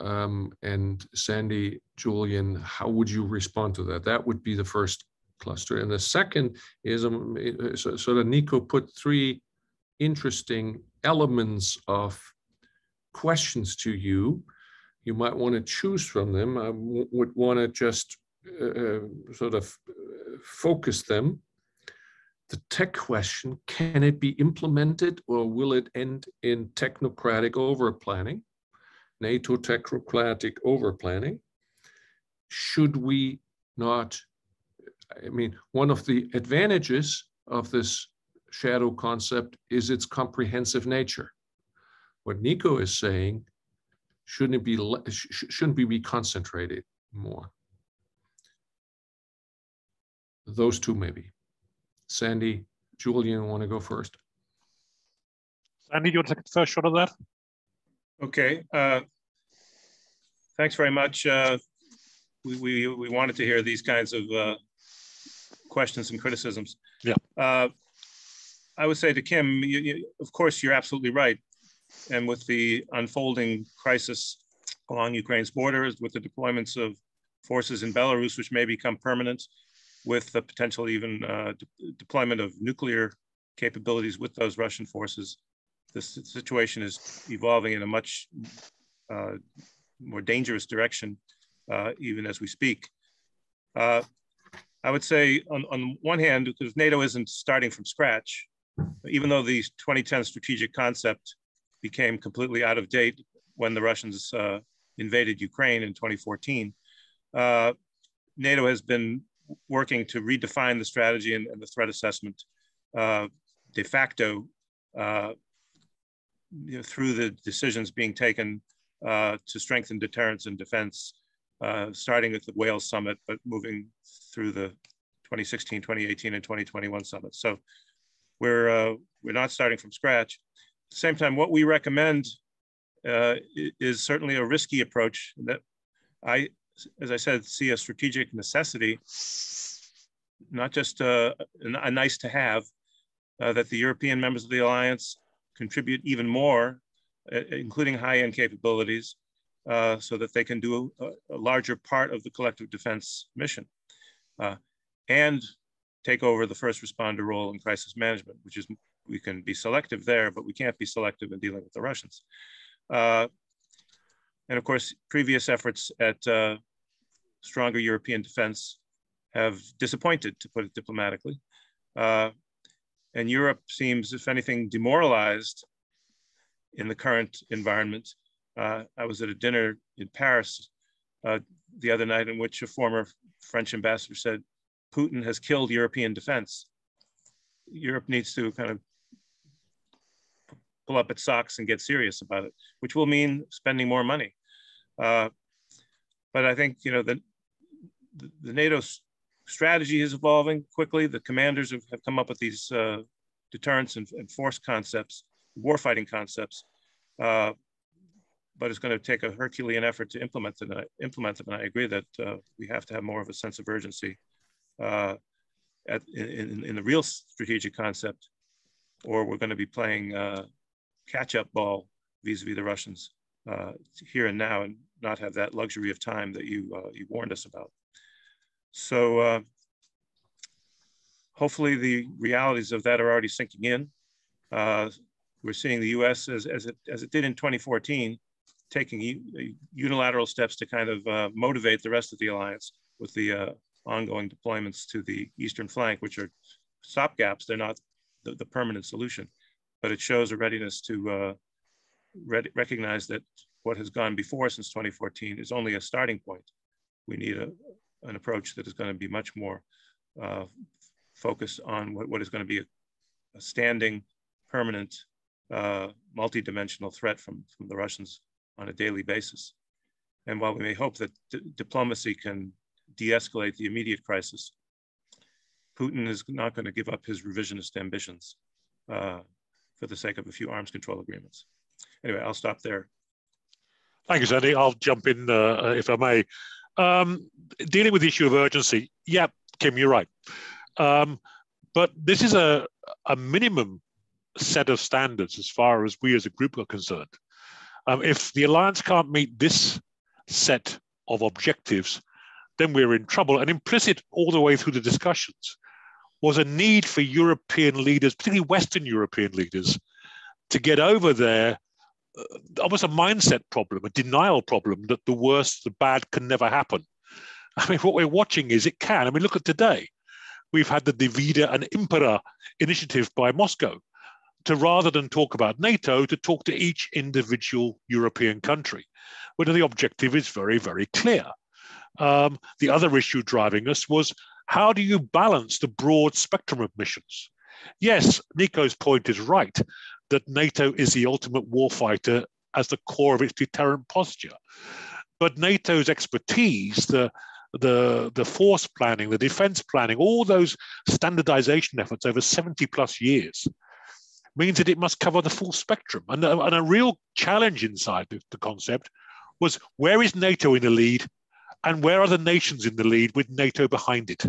Um, and Sandy, Julian, how would you respond to that? That would be the first cluster. And the second is, um, so, so that Nico put three interesting elements of questions to you. You might want to choose from them. I would want to just uh, uh, sort of uh, focus them. The tech question, can it be implemented or will it end in technocratic over planning? NATO technocratic over planning? Should we not, I mean, one of the advantages of this shadow concept is its comprehensive nature. What Nico is saying, shouldn't it be, shouldn't we be concentrated more? Those two maybe. Sandy, Julian, want to go first?
Sandy, do you want to take the first shot of that?
Okay. Uh, thanks very much. Uh, we, we, we wanted to hear these kinds of uh, questions and criticisms.
Yeah.
Uh, I would say to Kim, you, you, of course, you're absolutely right. And with the unfolding crisis along Ukraine's borders, with the deployments of forces in Belarus, which may become permanent, with the potential even uh, de deployment of nuclear capabilities with those Russian forces, the situation is evolving in a much uh, more dangerous direction, uh, even as we speak. Uh, I would say, on, on one hand, because NATO isn't starting from scratch, even though the 2010 strategic concept became completely out of date when the Russians uh, invaded Ukraine in 2014, uh, NATO has been working to redefine the strategy and, and the threat assessment uh, de facto uh, you know, through the decisions being taken uh, to strengthen deterrence and defense, uh, starting at the Wales summit, but moving through the 2016, 2018, and 2021 summits. So we're, uh, we're not starting from scratch. At the same time, what we recommend uh, is certainly a risky approach that I, as I said, see a strategic necessity, not just a, a nice to have, uh, that the European members of the alliance contribute even more, uh, including high-end capabilities, uh, so that they can do a, a, larger part of the collective defense mission. Uh, and take over the first responder role in crisis management, which is, we can be selective there, but we can't be selective in dealing with the Russians. Uh, and of course, previous efforts at uh, stronger European defense have disappointed, to put it diplomatically. Uh, and Europe seems, if anything, demoralized in the current environment. Uh, I was at a dinner in Paris uh, the other night in which a former French ambassador said, Putin has killed European defense. Europe needs to kind of pull up its socks and get serious about it, which will mean spending more money. Uh, but I think you know the, the NATO strategy is evolving quickly. The commanders have, have come up with these uh, deterrence and, and, force concepts, warfighting concepts. Uh, but it's going to take a Herculean effort to implement them. Implement them, and I agree that uh, we have to have more of a sense of urgency uh, at, in, in, the real strategic concept, or we're going to be playing uh, catch-up ball vis-a-vis the Russians uh, here and now, and not have that luxury of time that you you warned us about. So uh, hopefully the realities of that are already sinking in. Uh, we're seeing the U.S. as, as, it, as it did in 2014, taking unilateral steps to kind of uh, motivate the rest of the alliance with the uh, ongoing deployments to the eastern flank, which are stopgaps. They're not the, the, permanent solution, but it shows a readiness to uh, recognize that what has gone before since 2014 is only a starting point. We need a, an approach that is going to be much more uh, focused on what, what is going to be a, a standing, permanent, uh, multi-dimensional threat from, from the Russians on a daily basis. And while we may hope that diplomacy can de-escalate the immediate crisis, Putin is not going to give up his revisionist ambitions uh, for the sake of a few arms control agreements. Anyway, I'll stop there.
Thank you, Sandy. I'll jump in uh, if I may. Um, dealing with the issue of urgency, yeah, Kim, you're right. Um, but this is a, a minimum set of standards as far as we as a group are concerned. Um, if the alliance can't meet this set of objectives, then we're in trouble. And implicit all the way through the discussions was a need for European leaders, particularly Western European leaders, to get over their almost a mindset problem, a denial problem that the worst, the bad can never happen. I mean, what we're watching is it can. I mean, look at today. We've had the Divida and Impera initiative by Moscow to rather than talk about NATO, to talk to each individual European country, where the objective is very, very clear. Um, the other issue driving us was how do you balance the broad spectrum of missions? Yes, Nico's point is right that NATO is the ultimate warfighter as the core of its deterrent posture. But NATO's expertise, the, the, the force planning, the defense planning, all those standardization efforts over 70 plus years means that it must cover the full spectrum. And, uh, and a real challenge inside the, the concept was where is NATO in the lead and where are the nations in the lead with NATO behind it?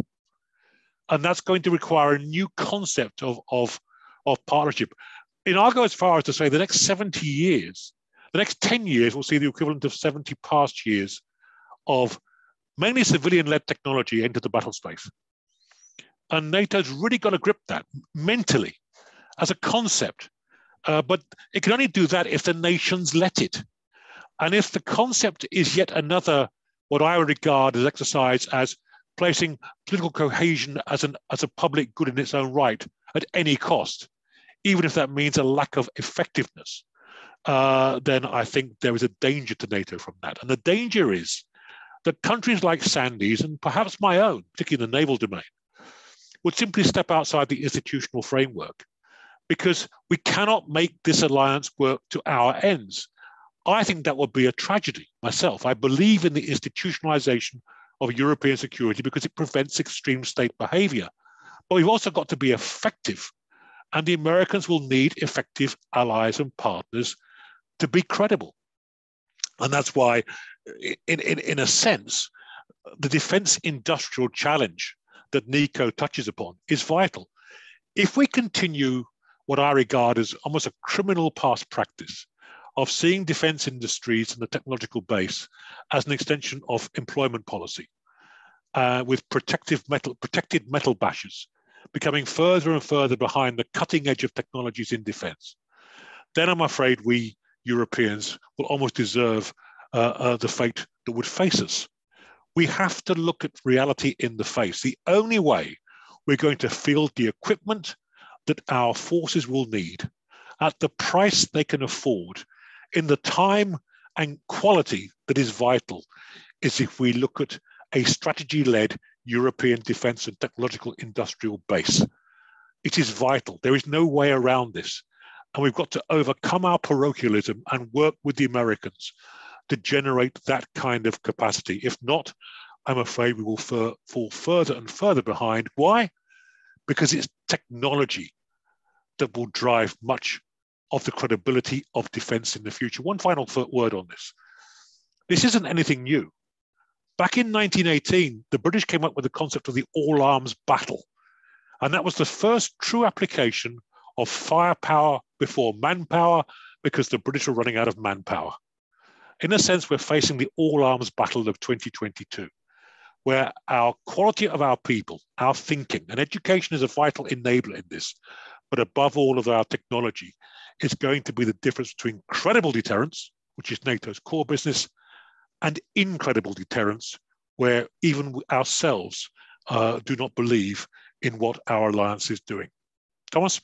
And that's going to require a new concept of, of, of partnership. And I'll go as far as to say the next 70 years, the next 10 years will see the equivalent of 70 past years of mainly civilian-led technology into the battle space. And NATO's really got to grip that mentally as a concept. Uh, but it can only do that if the nations let it. And if the concept is yet another what I regard as exercise as placing political cohesion as, an, as a public good in its own right at any cost, even if that means a lack of effectiveness, uh, then I think there is a danger to NATO from that. And the danger is that countries like Sandy's and perhaps my own, particularly in the naval domain, would simply step outside the institutional framework because we cannot make this alliance work to our ends. I think that would be a tragedy myself. I believe in the institutionalization of European security because it prevents extreme state behavior. But we've also got to be effective. And the Americans will need effective allies and partners to be credible. And that's why, in, in, in a sense, the defense industrial challenge that Nico touches upon is vital. If we continue what I regard as almost a criminal past practice of seeing defense industries and the technological base as an extension of employment policy uh, with protective metal, protected metal bashes becoming further and further behind the cutting edge of technologies in defense, then I'm afraid we Europeans will almost deserve uh, uh, the fate that would face us. We have to look at reality in the face. The only way we're going to field the equipment that our forces will need at the price they can afford in the time and quality that is vital is if we look at a strategy-led European defense and technological industrial base. It is vital. There is no way around this. And we've got to overcome our parochialism and work with the Americans to generate that kind of capacity. If not, I'm afraid we will fall further and further behind. Why? Because it's technology that will drive much of the credibility of defense in the future. One final word on this. This isn't anything new. Back in 1918, the British came up with the concept of the all arms battle. And that was the first true application of firepower before manpower because the British were running out of manpower. In a sense, we're facing the all arms battle of 2022, where our quality of our people, our thinking, and education is a vital enabler in this, but above all of our technology is going to be the difference between credible deterrence, which is NATO's core business, and incredible deterrence, where even ourselves uh, do not believe in what our alliance is doing. Thomas?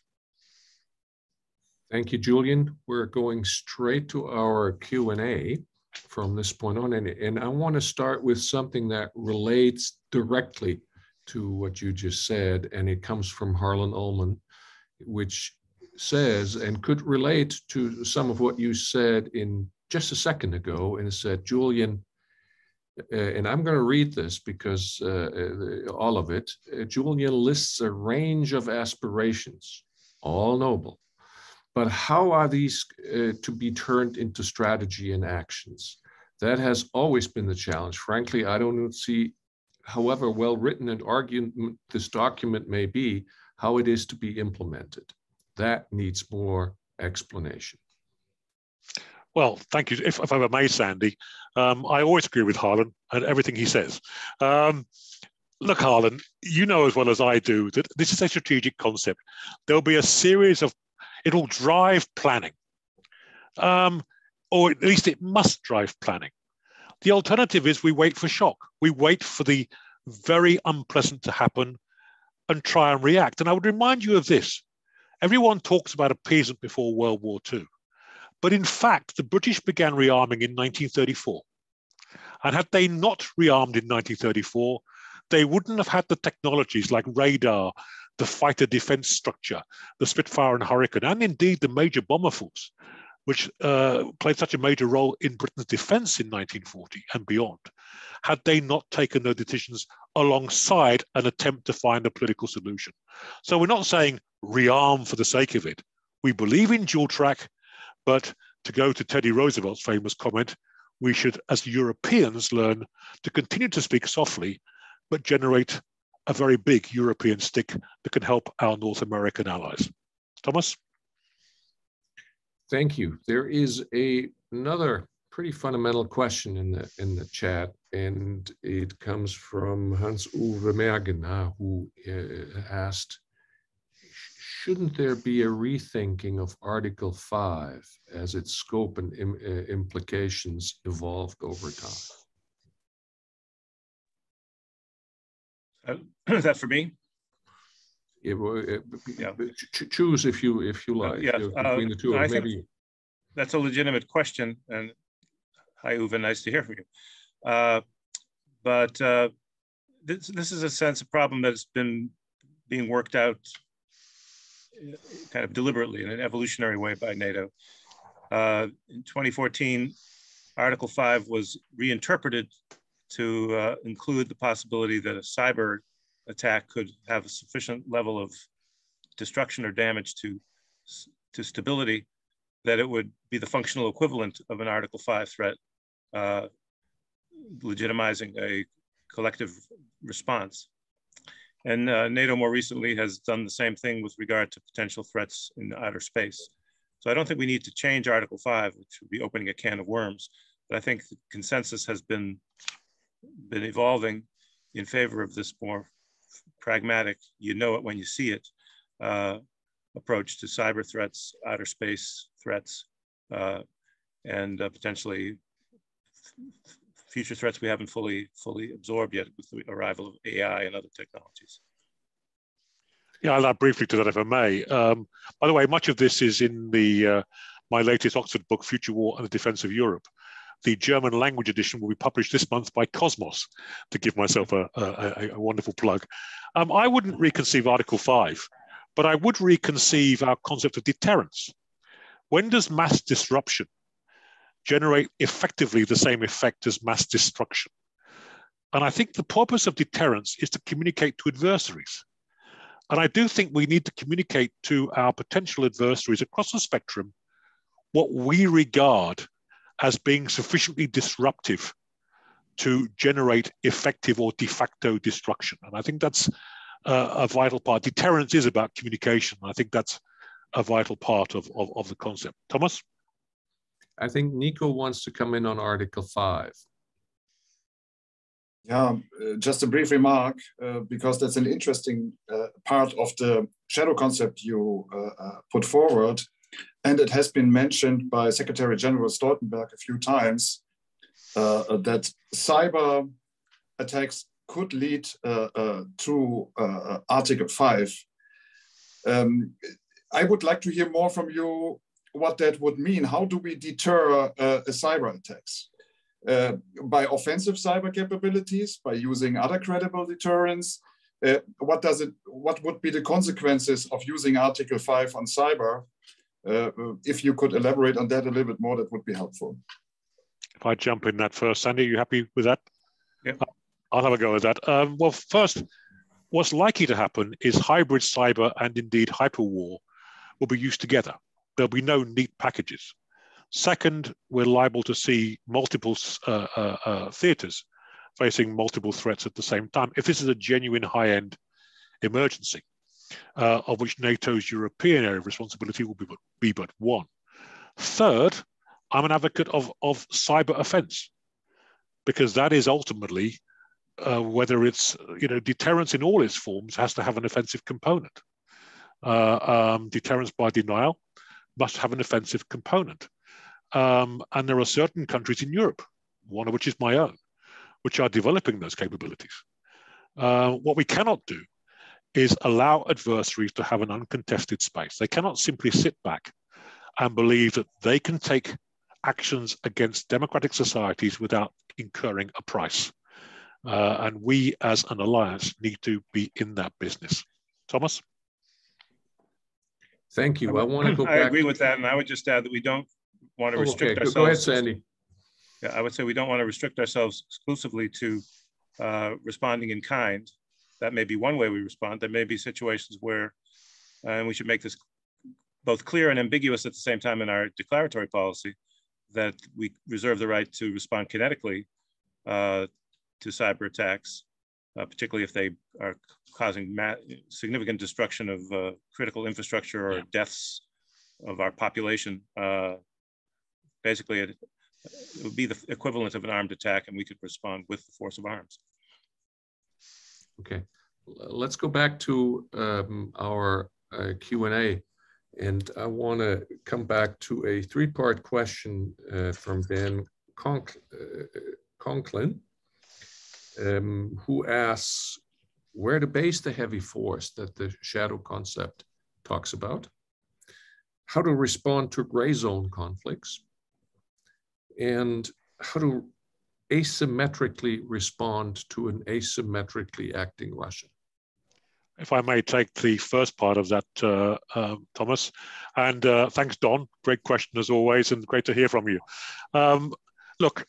Thank you, Julian. We're going straight to our Q&A from this point on. And, and I want to start with something that relates directly to what you just said, and it comes from Harlan Ullman, which says and could relate to some of what you said in just a second ago. And said, Julian, uh, and I'm going to read this because uh, uh, all of it, uh, Julian lists a range of aspirations, all noble. But how are these uh, to be turned into strategy and actions? That has always been the challenge. Frankly, I don't see, however well written and argued this document may be, how it is to be implemented. That needs more explanation.
Well, thank you. If, if I may, Sandy, um, I always agree with Harlan and everything he says. Um, look, Harlan, you know as well as I do that this is a strategic concept. There'll be a series of, it'll drive planning, um, or at least it must drive planning. The alternative is we wait for shock. We wait for the very unpleasant to happen and try and react. And I would remind you of this. Everyone talks about appeasement before World War II. But in fact, the British began rearming in 1934. And had they not rearmed in 1934, they wouldn't have had the technologies like radar, the fighter defense structure, the Spitfire and Hurricane, and indeed the major bomber force, which uh, played such a major role in Britain's defense in 1940 and beyond, had they not taken those decisions alongside an attempt to find a political solution. So we're not saying rearm for the sake of it. We believe in dual track, but to go to Teddy Roosevelt's famous comment, we should, as Europeans, learn to continue to speak softly, but generate a very big European stick that can help our North American allies. Thomas?
Thank you. There is a, another pretty fundamental question in the in the chat, and it comes from Hans Uwe Mergener, who uh, asked, shouldn't there be a rethinking of Article 5 as its scope and Im uh, implications evolved over time?
Uh, is that for me?
Yeah. Ch choose if you if you like.
Uh, between the two, maybe. That's a legitimate question, and hi Uwe, nice to hear from you. Uh, but uh, this, this is a sense of problem that's been being worked out kind of deliberately in an evolutionary way by NATO. Uh, in 2014, Article 5 was reinterpreted to uh, include the possibility that a cyber attack could have a sufficient level of destruction or damage to, to stability that it would be the functional equivalent of an Article 5 threat, uh, legitimizing a collective response. And uh, NATO more recently has done the same thing with regard to potential threats in outer space. So I don't think we need to change Article 5, which would be opening a can of worms. But I think the consensus has been, been evolving in favor of this more pragmatic, you know it when you see it, uh, approach to cyber threats, outer space threats, uh, and uh, potentially future threats we haven't fully fully absorbed yet with the arrival of AI and other technologies.
Yeah, I'll add briefly to that if I may. Um, by the way, much of this is in the uh, my latest Oxford book, Future War and the Defense of Europe. The German language edition will be published this month by Cosmos, to give myself a, a, a wonderful plug. Um, I wouldn't reconceive Article 5, but I would reconceive our concept of deterrence. When does mass disruption generate effectively the same effect as mass destruction. And I think the purpose of deterrence is to communicate to adversaries. And I do think we need to communicate to our potential adversaries across the spectrum what we regard as being sufficiently disruptive to generate effective or de facto destruction. And I think that's uh, a vital part. Deterrence is about communication. I think that's a vital part of, of, of the concept. Thomas?
I think Nico wants to come in on Article 5.
Yeah, uh, just a brief remark, uh, because that's an interesting uh, part of the shadow concept you uh, uh, put forward. And it has been mentioned by Secretary General Stoltenberg a few times uh, that cyber attacks could lead to Article 5. Um, I would like to hear more from you what that would mean. How do we deter uh, cyber attacks? Uh, by offensive cyber capabilities, by using other credible deterrents? Uh, what does it? What would be the consequences of using Article Five on cyber? Uh, if you could elaborate on that a little bit more, that would be helpful.
If I jump in that first, Sandy, are you happy with that?
Yeah.
I'll have a go at that. Um, well, first, what's likely to happen is hybrid cyber and indeed hyperwar will be used together. There'll be no neat packages. Second, we're liable to see multiple uh, uh, uh, theaters facing multiple threats at the same time. If this is a genuine high-end emergency, uh, of which NATO's European area of responsibility will be but, be but one. Third, I'm an advocate of, of cyber offense, because that is ultimately uh, whether it's you know deterrence in all its forms has to have an offensive component. Uh, um, deterrence by denial must have an offensive component. Um, and there are certain countries in Europe, one of which is my own, which are developing those capabilities. Uh, what we cannot do is allow adversaries to have an uncontested space. They cannot simply sit back and believe that they can take actions against democratic societies without incurring a price. Uh, and we as an alliance need to be in that business. Thomas?
Thank you. I want to go back.
I
back.
agree with that. And I would just add that we don't want to
Oh,
restrict
Okay,
ourselves.
go go ahead, Sandy.
Yeah, I would say we don't want to restrict ourselves exclusively to uh, responding in kind. That may be one way we respond. There may be situations where, uh, and we should make this both clear and ambiguous at the same time in our declaratory policy, that we reserve the right to respond kinetically uh, to cyber attacks, uh, particularly if they are causing significant destruction of uh, critical infrastructure or
Yeah.
deaths of our population. Uh, basically, it, it would be the equivalent of an armed attack, and we could respond with the force of arms.
Okay, let's go back to um, our uh, Q&A. And I want to come back to a three-part question uh, from Dan Conk, uh, Conklin, um, who asks where to base the heavy force that the shadow concept talks about, how to respond to gray zone conflicts, and how to asymmetrically respond to an asymmetrically acting Russia.
If I may take the first part of that, uh, uh, Thomas, and uh, thanks, Don. Great question as always, and great to hear from you. Um, look,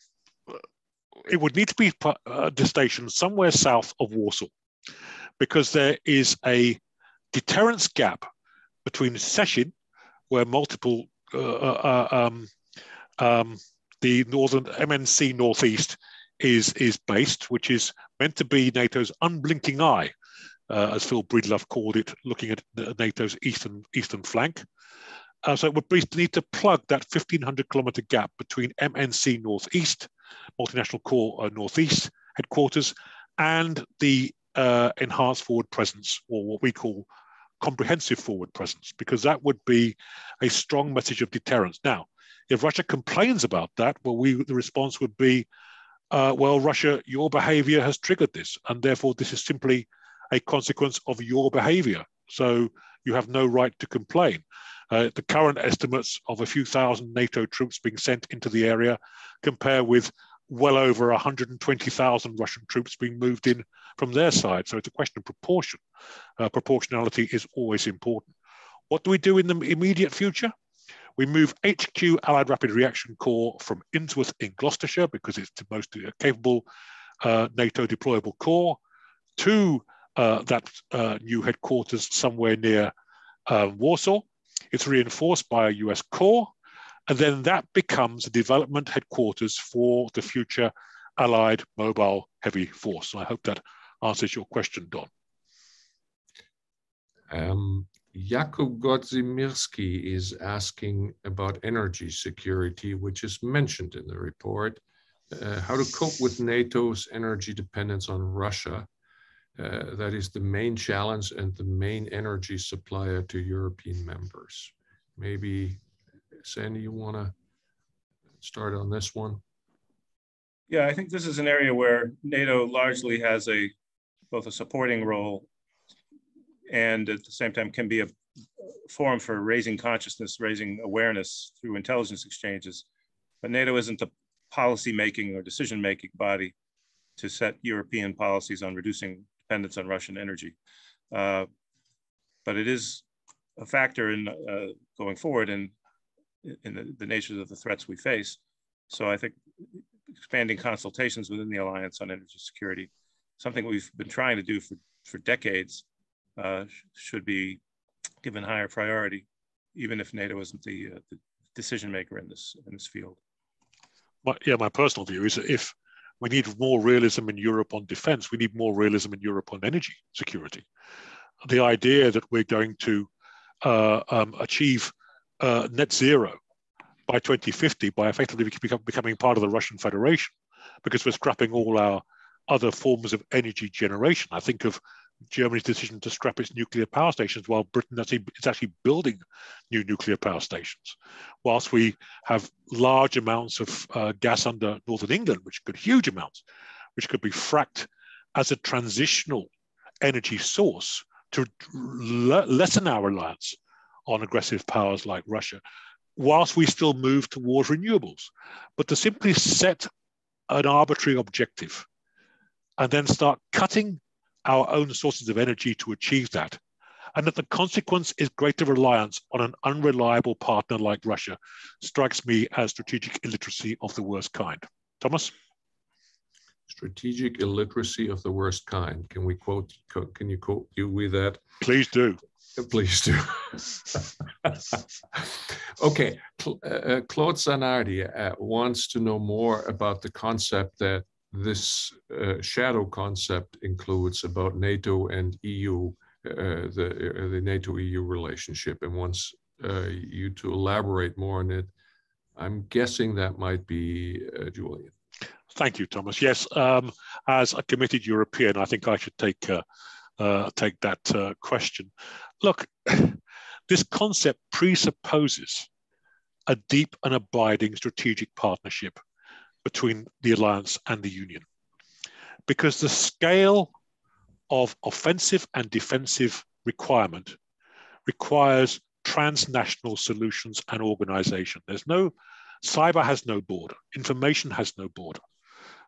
it would need to be uh, stationed somewhere south of Warsaw, because there is a deterrence gap between Szczecin, where multiple uh, uh, um, um, the northern MNC Northeast is is based, which is meant to be NATO's unblinking eye, uh, as Phil Breedlove called it, looking at NATO's eastern eastern flank. Uh, so it would need to plug that 1,500 kilometer gap between MNC Northeast, Multinational Corps uh, Northeast headquarters, and the uh, enhanced forward presence, or what we call comprehensive forward presence, because that would be a strong message of deterrence. Now, if Russia complains about that, well, we the response would be, uh, well, Russia, your behavior has triggered this, and therefore this is simply a consequence of your behavior. So you have no right to complain. Uh, the current estimates of a few thousand NATO troops being sent into the area compare with well over 120,000 Russian troops being moved in from their side. So it's a question of proportion. Uh, proportionality is always important. What do we do in the immediate future? We move HQ Allied Rapid Reaction Corps from Innsworth in Gloucestershire because it's the most capable uh, NATO deployable corps to uh, that uh, new headquarters somewhere near uh, Warsaw. It's reinforced by a US corps, and then that becomes a development headquarters for the future Allied mobile heavy force. I hope that answers your question, Don.
Um, Jakub Godzimirski is asking about energy security, which is mentioned in the report, uh, how to cope with NATO's energy dependence on Russia. Uh, that is the main challenge and the main energy supplier to European members. Maybe, Sandy, you want to start on this one?
Yeah, I think this is an area where NATO largely has a both a supporting role and at the same time can be a, forum for raising consciousness, raising awareness through intelligence exchanges. But NATO isn't the policy making or decision making body to set European policies on reducing dependence on Russian energy. Uh, but it is a factor in uh, going forward in, in the, the nature of the threats we face. So I think expanding consultations within the Alliance on energy security, something we've been trying to do for, for decades, uh, should be given higher priority, even if NATO isn't the, uh, the decision maker in this, in this field.
My, yeah, my personal view is that if we need more realism in Europe on defense, we need more realism in Europe on energy security. The idea that we're going to uh, um, achieve uh, net zero by 2050 by effectively become, becoming part of the Russian Federation because we're scrapping all our other forms of energy generation. I think of Germany's decision to scrap its nuclear power stations while Britain is actually building new nuclear power stations. Whilst we have large amounts of uh, gas under Northern England, which could huge amounts, which could be fracked as a transitional energy source to lessen our reliance on aggressive powers like Russia, whilst we still move towards renewables. But to simply set an arbitrary objective and then start cutting our own sources of energy to achieve that, and that the consequence is greater reliance on an unreliable partner like Russia, strikes me as strategic illiteracy of the worst kind. Thomas?
Strategic illiteracy of the worst kind. Can we quote, can you quote you with that?
Please do.
Please do. okay, uh, uh, Claude Zanardi uh, wants to know more about the concept that this uh, shadow concept includes about NATO and EU, uh, the, uh, the NATO-EU relationship, and wants you to elaborate more on it. I'm guessing that might be Julian.
Thank you, Thomas. Yes, um, as a committed European, I think I should take uh, uh, take that uh, question. Look, this concept presupposes a deep and abiding strategic partnership between the alliance and the union, because the scale of offensive and defensive requirement requires transnational solutions and organization. There's no cyber has no border, information has no border.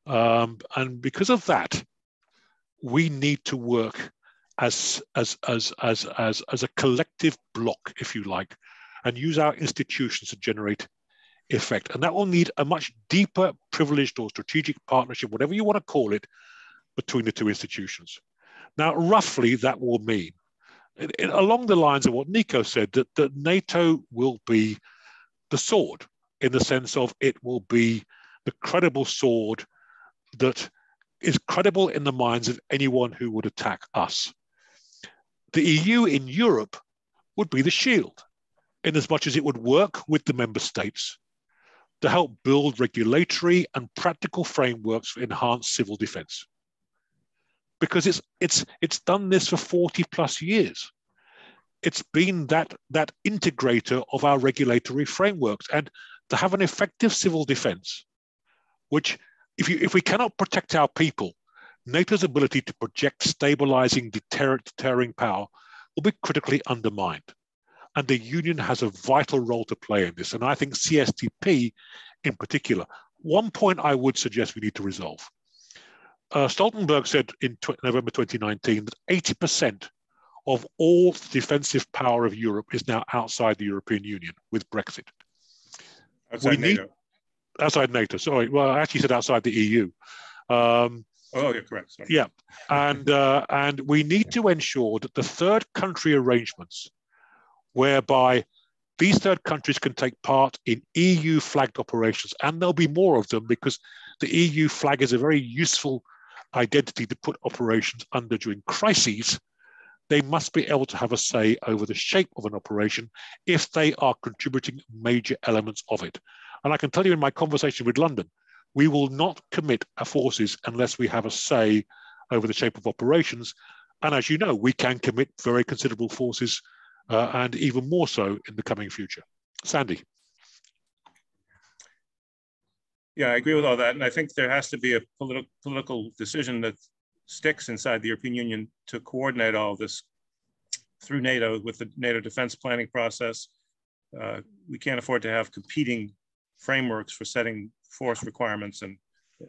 Um, and because of that, we need to work as, as, as, as, as, as a collective block, if you like, and use our institutions to generate effect. And that will need a much deeper, privileged or strategic partnership, whatever you want to call it, between the two institutions. Now, roughly, that will mean, it, it, along the lines of what Nico said, that, that NATO will be the sword in the sense of it will be the credible sword that is credible in the minds of anyone who would attack us. The EU in Europe would be the shield, in as much as it would work with the member states to help build regulatory and practical frameworks for enhanced civil defense. Because it's, it's, it's done this for 40 plus years. It's been that, that integrator of our regulatory frameworks. And to have an effective civil defense, which if, you, if we cannot protect our people, NATO's ability to project stabilizing deterrent, deterring power will be critically undermined. And the union has a vital role to play in this. And I think CSDP in particular. One point I would suggest we need to resolve. Uh, Stoltenberg said in November 2019 that 80% of all defensive power of Europe is now outside the European Union with Brexit.
Outside we NATO. Need,
outside NATO. Sorry, well, I actually said outside the EU.
Um, oh, you're correct. Sorry.
Yeah, and uh, and we need to ensure that the third country arrangements, whereby these third countries can take part in EU flagged operations, and there'll be more of them because the EU flag is a very useful identity to put operations under during crises. They must be able to have a say over the shape of an operation if they are contributing major elements of it. And I can tell you in my conversation with London, we will not commit our forces unless we have a say over the shape of operations. And as you know, we can commit very considerable forces uh, and even more so in the coming future. Sandy.
Yeah, I agree with all that. And I think there has to be a politi political decision that sticks inside the European Union to coordinate all this through NATO with the NATO defense planning process. Uh, we can't afford to have competing frameworks for setting force requirements and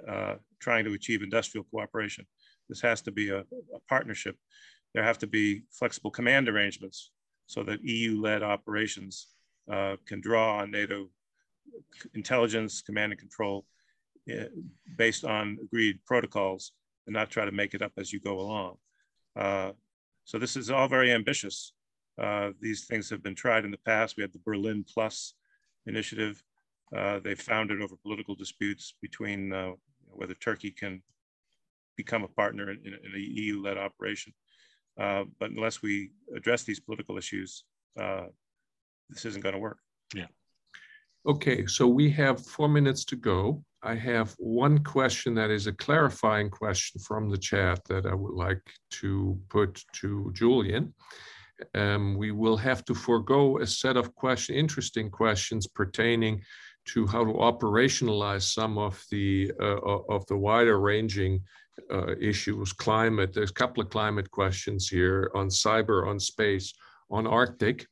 uh, trying to achieve industrial cooperation. This has to be a, a partnership. There have to be flexible command arrangements so that EU-led operations uh, can draw on NATO intelligence, command and control uh, based on agreed protocols and not try to make it up as you go along. Uh, so this is all very ambitious. Uh, these things have been tried in the past. We had the Berlin Plus initiative. Uh, they found it over political disputes between uh, whether Turkey can become a partner in, in, in an EU-led operation. Uh, but unless we address these political issues, uh, this isn't going to work.
Yeah.
Okay, so we have four minutes to go. I have one question that is a clarifying question from the chat that I would like to put to Julian. Um, we will have to forego a set of question, interesting questions pertaining to how to operationalize some of the uh, of the wider ranging uh, issues. Climate, there's a couple of climate questions here on cyber, on space, on Arctic.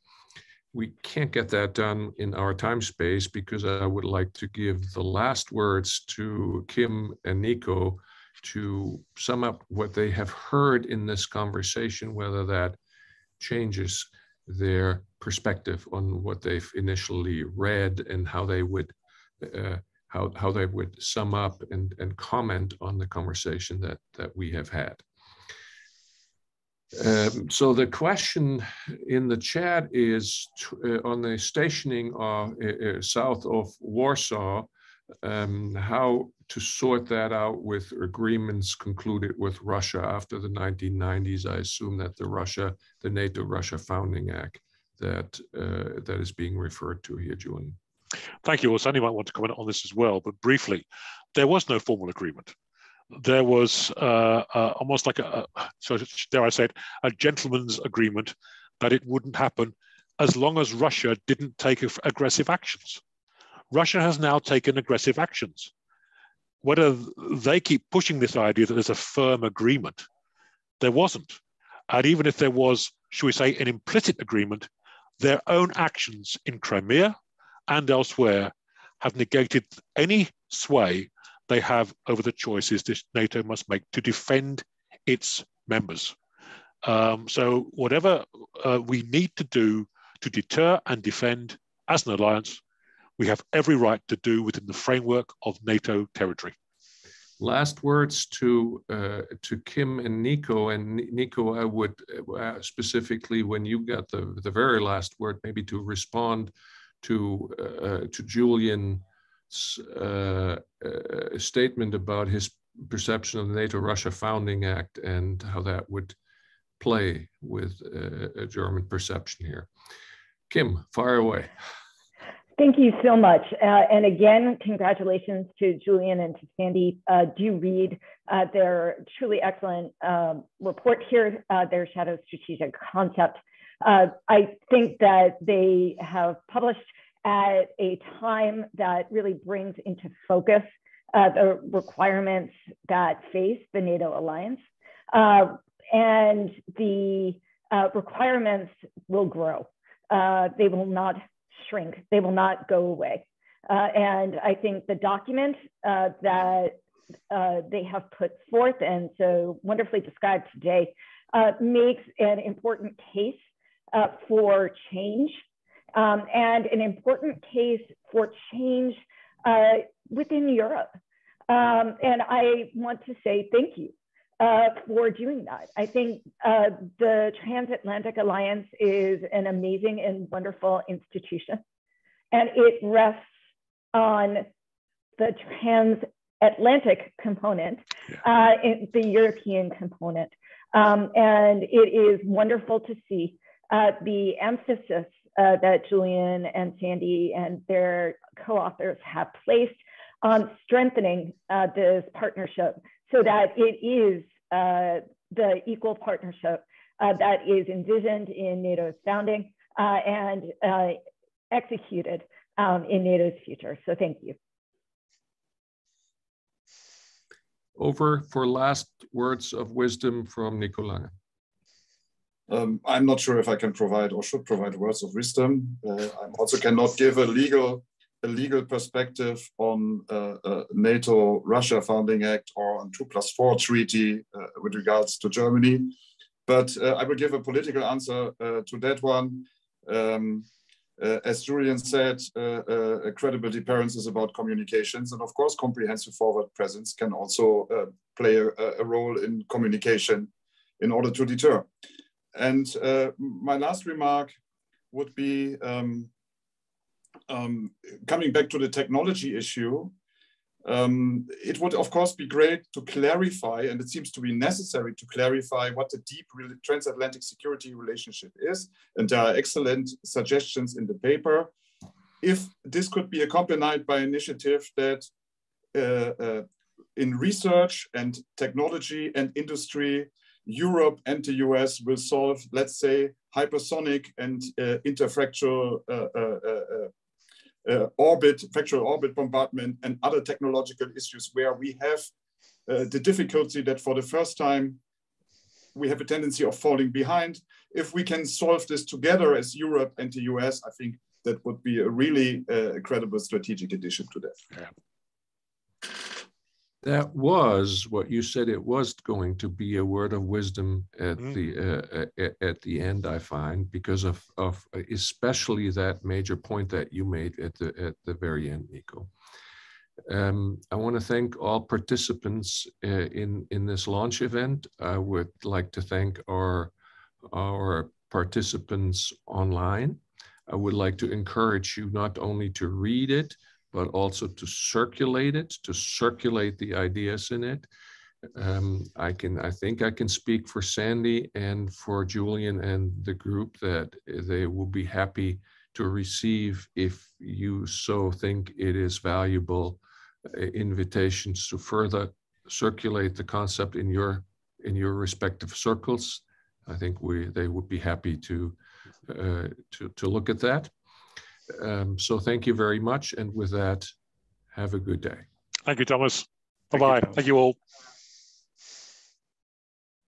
We can't get that done in our time space because I would like to give the last words to Kim and Nico to sum up what they have heard in this conversation, whether that changes their perspective on what they've initially read and how they would uh, how, how they would sum up and, and comment on the conversation that, that we have had. Um, so the question in the chat is uh, on the stationing uh, uh, south of Warsaw, um, how to sort that out with agreements concluded with Russia after the 1990s. I assume that the Russia, the NATO-Russia Founding Act that uh, that is being referred to here, Julian.
Thank you. Well, Sandy might want to comment on this as well, but briefly, there was no formal agreement. There was uh, uh, almost like a, so dare I say it, a gentleman's agreement that it wouldn't happen as long as Russia didn't take aggressive actions. Russia has now taken aggressive actions. Whether they keep pushing this idea that there's a firm agreement, there wasn't. And even if there was, should we say, an implicit agreement, their own actions in Crimea and elsewhere have negated any sway they have over the choices this NATO must make to defend its members. Um, so whatever uh, we need to do to deter and defend as an alliance, we have every right to do within the framework of NATO territory.
Last words to uh, to Kim and Nico. And Nico, I would uh, specifically, when you got the the very last word, maybe to respond to uh, to Julian's uh, uh, statement about his perception of the NATO-Russia Founding Act and how that would play with a German perception here. Kim, fire away.
Thank you so much. Uh, and again, congratulations to Julian and to Sandy. Uh, do read uh, their truly excellent um, report here, their shadow strategic concept. Uh, I think that they have published at a time that really brings into focus uh, the requirements that face the NATO alliance. Uh, and the uh, requirements will grow. Uh, they will not shrink, they will not go away. Uh, and I think the document that they have put forth and so wonderfully described today makes an important case uh, for change um, and an important case for change uh, within Europe. Um, and I want to say thank you uh, for doing that. I think uh, the Transatlantic Alliance is an amazing and wonderful institution, and it rests on the transatlantic component, uh, the European component. Um, and it is wonderful to see uh, the emphasis uh, that Julian and Sandy and their co-authors have placed on strengthening uh, this partnership so that it is uh, the equal partnership uh, that is envisioned in NATO's founding uh, and executed um, in NATO's future. So thank you.
Over for last words of wisdom from Nico Lange.
Um, I'm not sure if I can provide or should provide words of wisdom. Uh, I also cannot give a legal a legal perspective on uh, uh, NATO Russia Founding Act or on 2 plus 4 treaty uh, with regards to Germany. But uh, I will give a political answer to that one. Um, as Julian said, credible deterrence is about communications. And of course, comprehensive forward presence can also play a, a, role in communication in order to deter. And my last remark would be um, um, coming back to the technology issue, um, it would of course be great to clarify, and it seems to be necessary to clarify what the deep transatlantic security relationship is. And there are excellent suggestions in the paper. If this could be accompanied by initiative that uh, uh, in research and technology and industry, Europe and the US will solve, let's say, hypersonic and uh, interfractal uh, uh, uh, uh, orbit, factual orbit bombardment, and other technological issues where we have uh, the difficulty that for the first time we have a tendency of falling behind. If we can solve this together as Europe and the US, I think that would be a really uh, credible strategic addition to that. Yeah
that was what you said it was going to be a word of wisdom at mm. the uh, at, at, the end i find because of of especially that major point that you made at the at the very end nico. Um, i want to thank all participants uh, in in this launch event. I would like to thank our our participants online. I would like to encourage you not only to read it but also to circulate it, to circulate the ideas in it. Um, I can, I think I can speak for Sandy and for Julian and the group that they will be happy to receive if you so think it is valuable uh, invitations to further circulate the concept in your in your respective circles. I think we they would be happy to uh, to to look at that. Um, so thank you very much. And with that, have a good day.
Thank you, Thomas. Bye-bye. Thank, thank you all.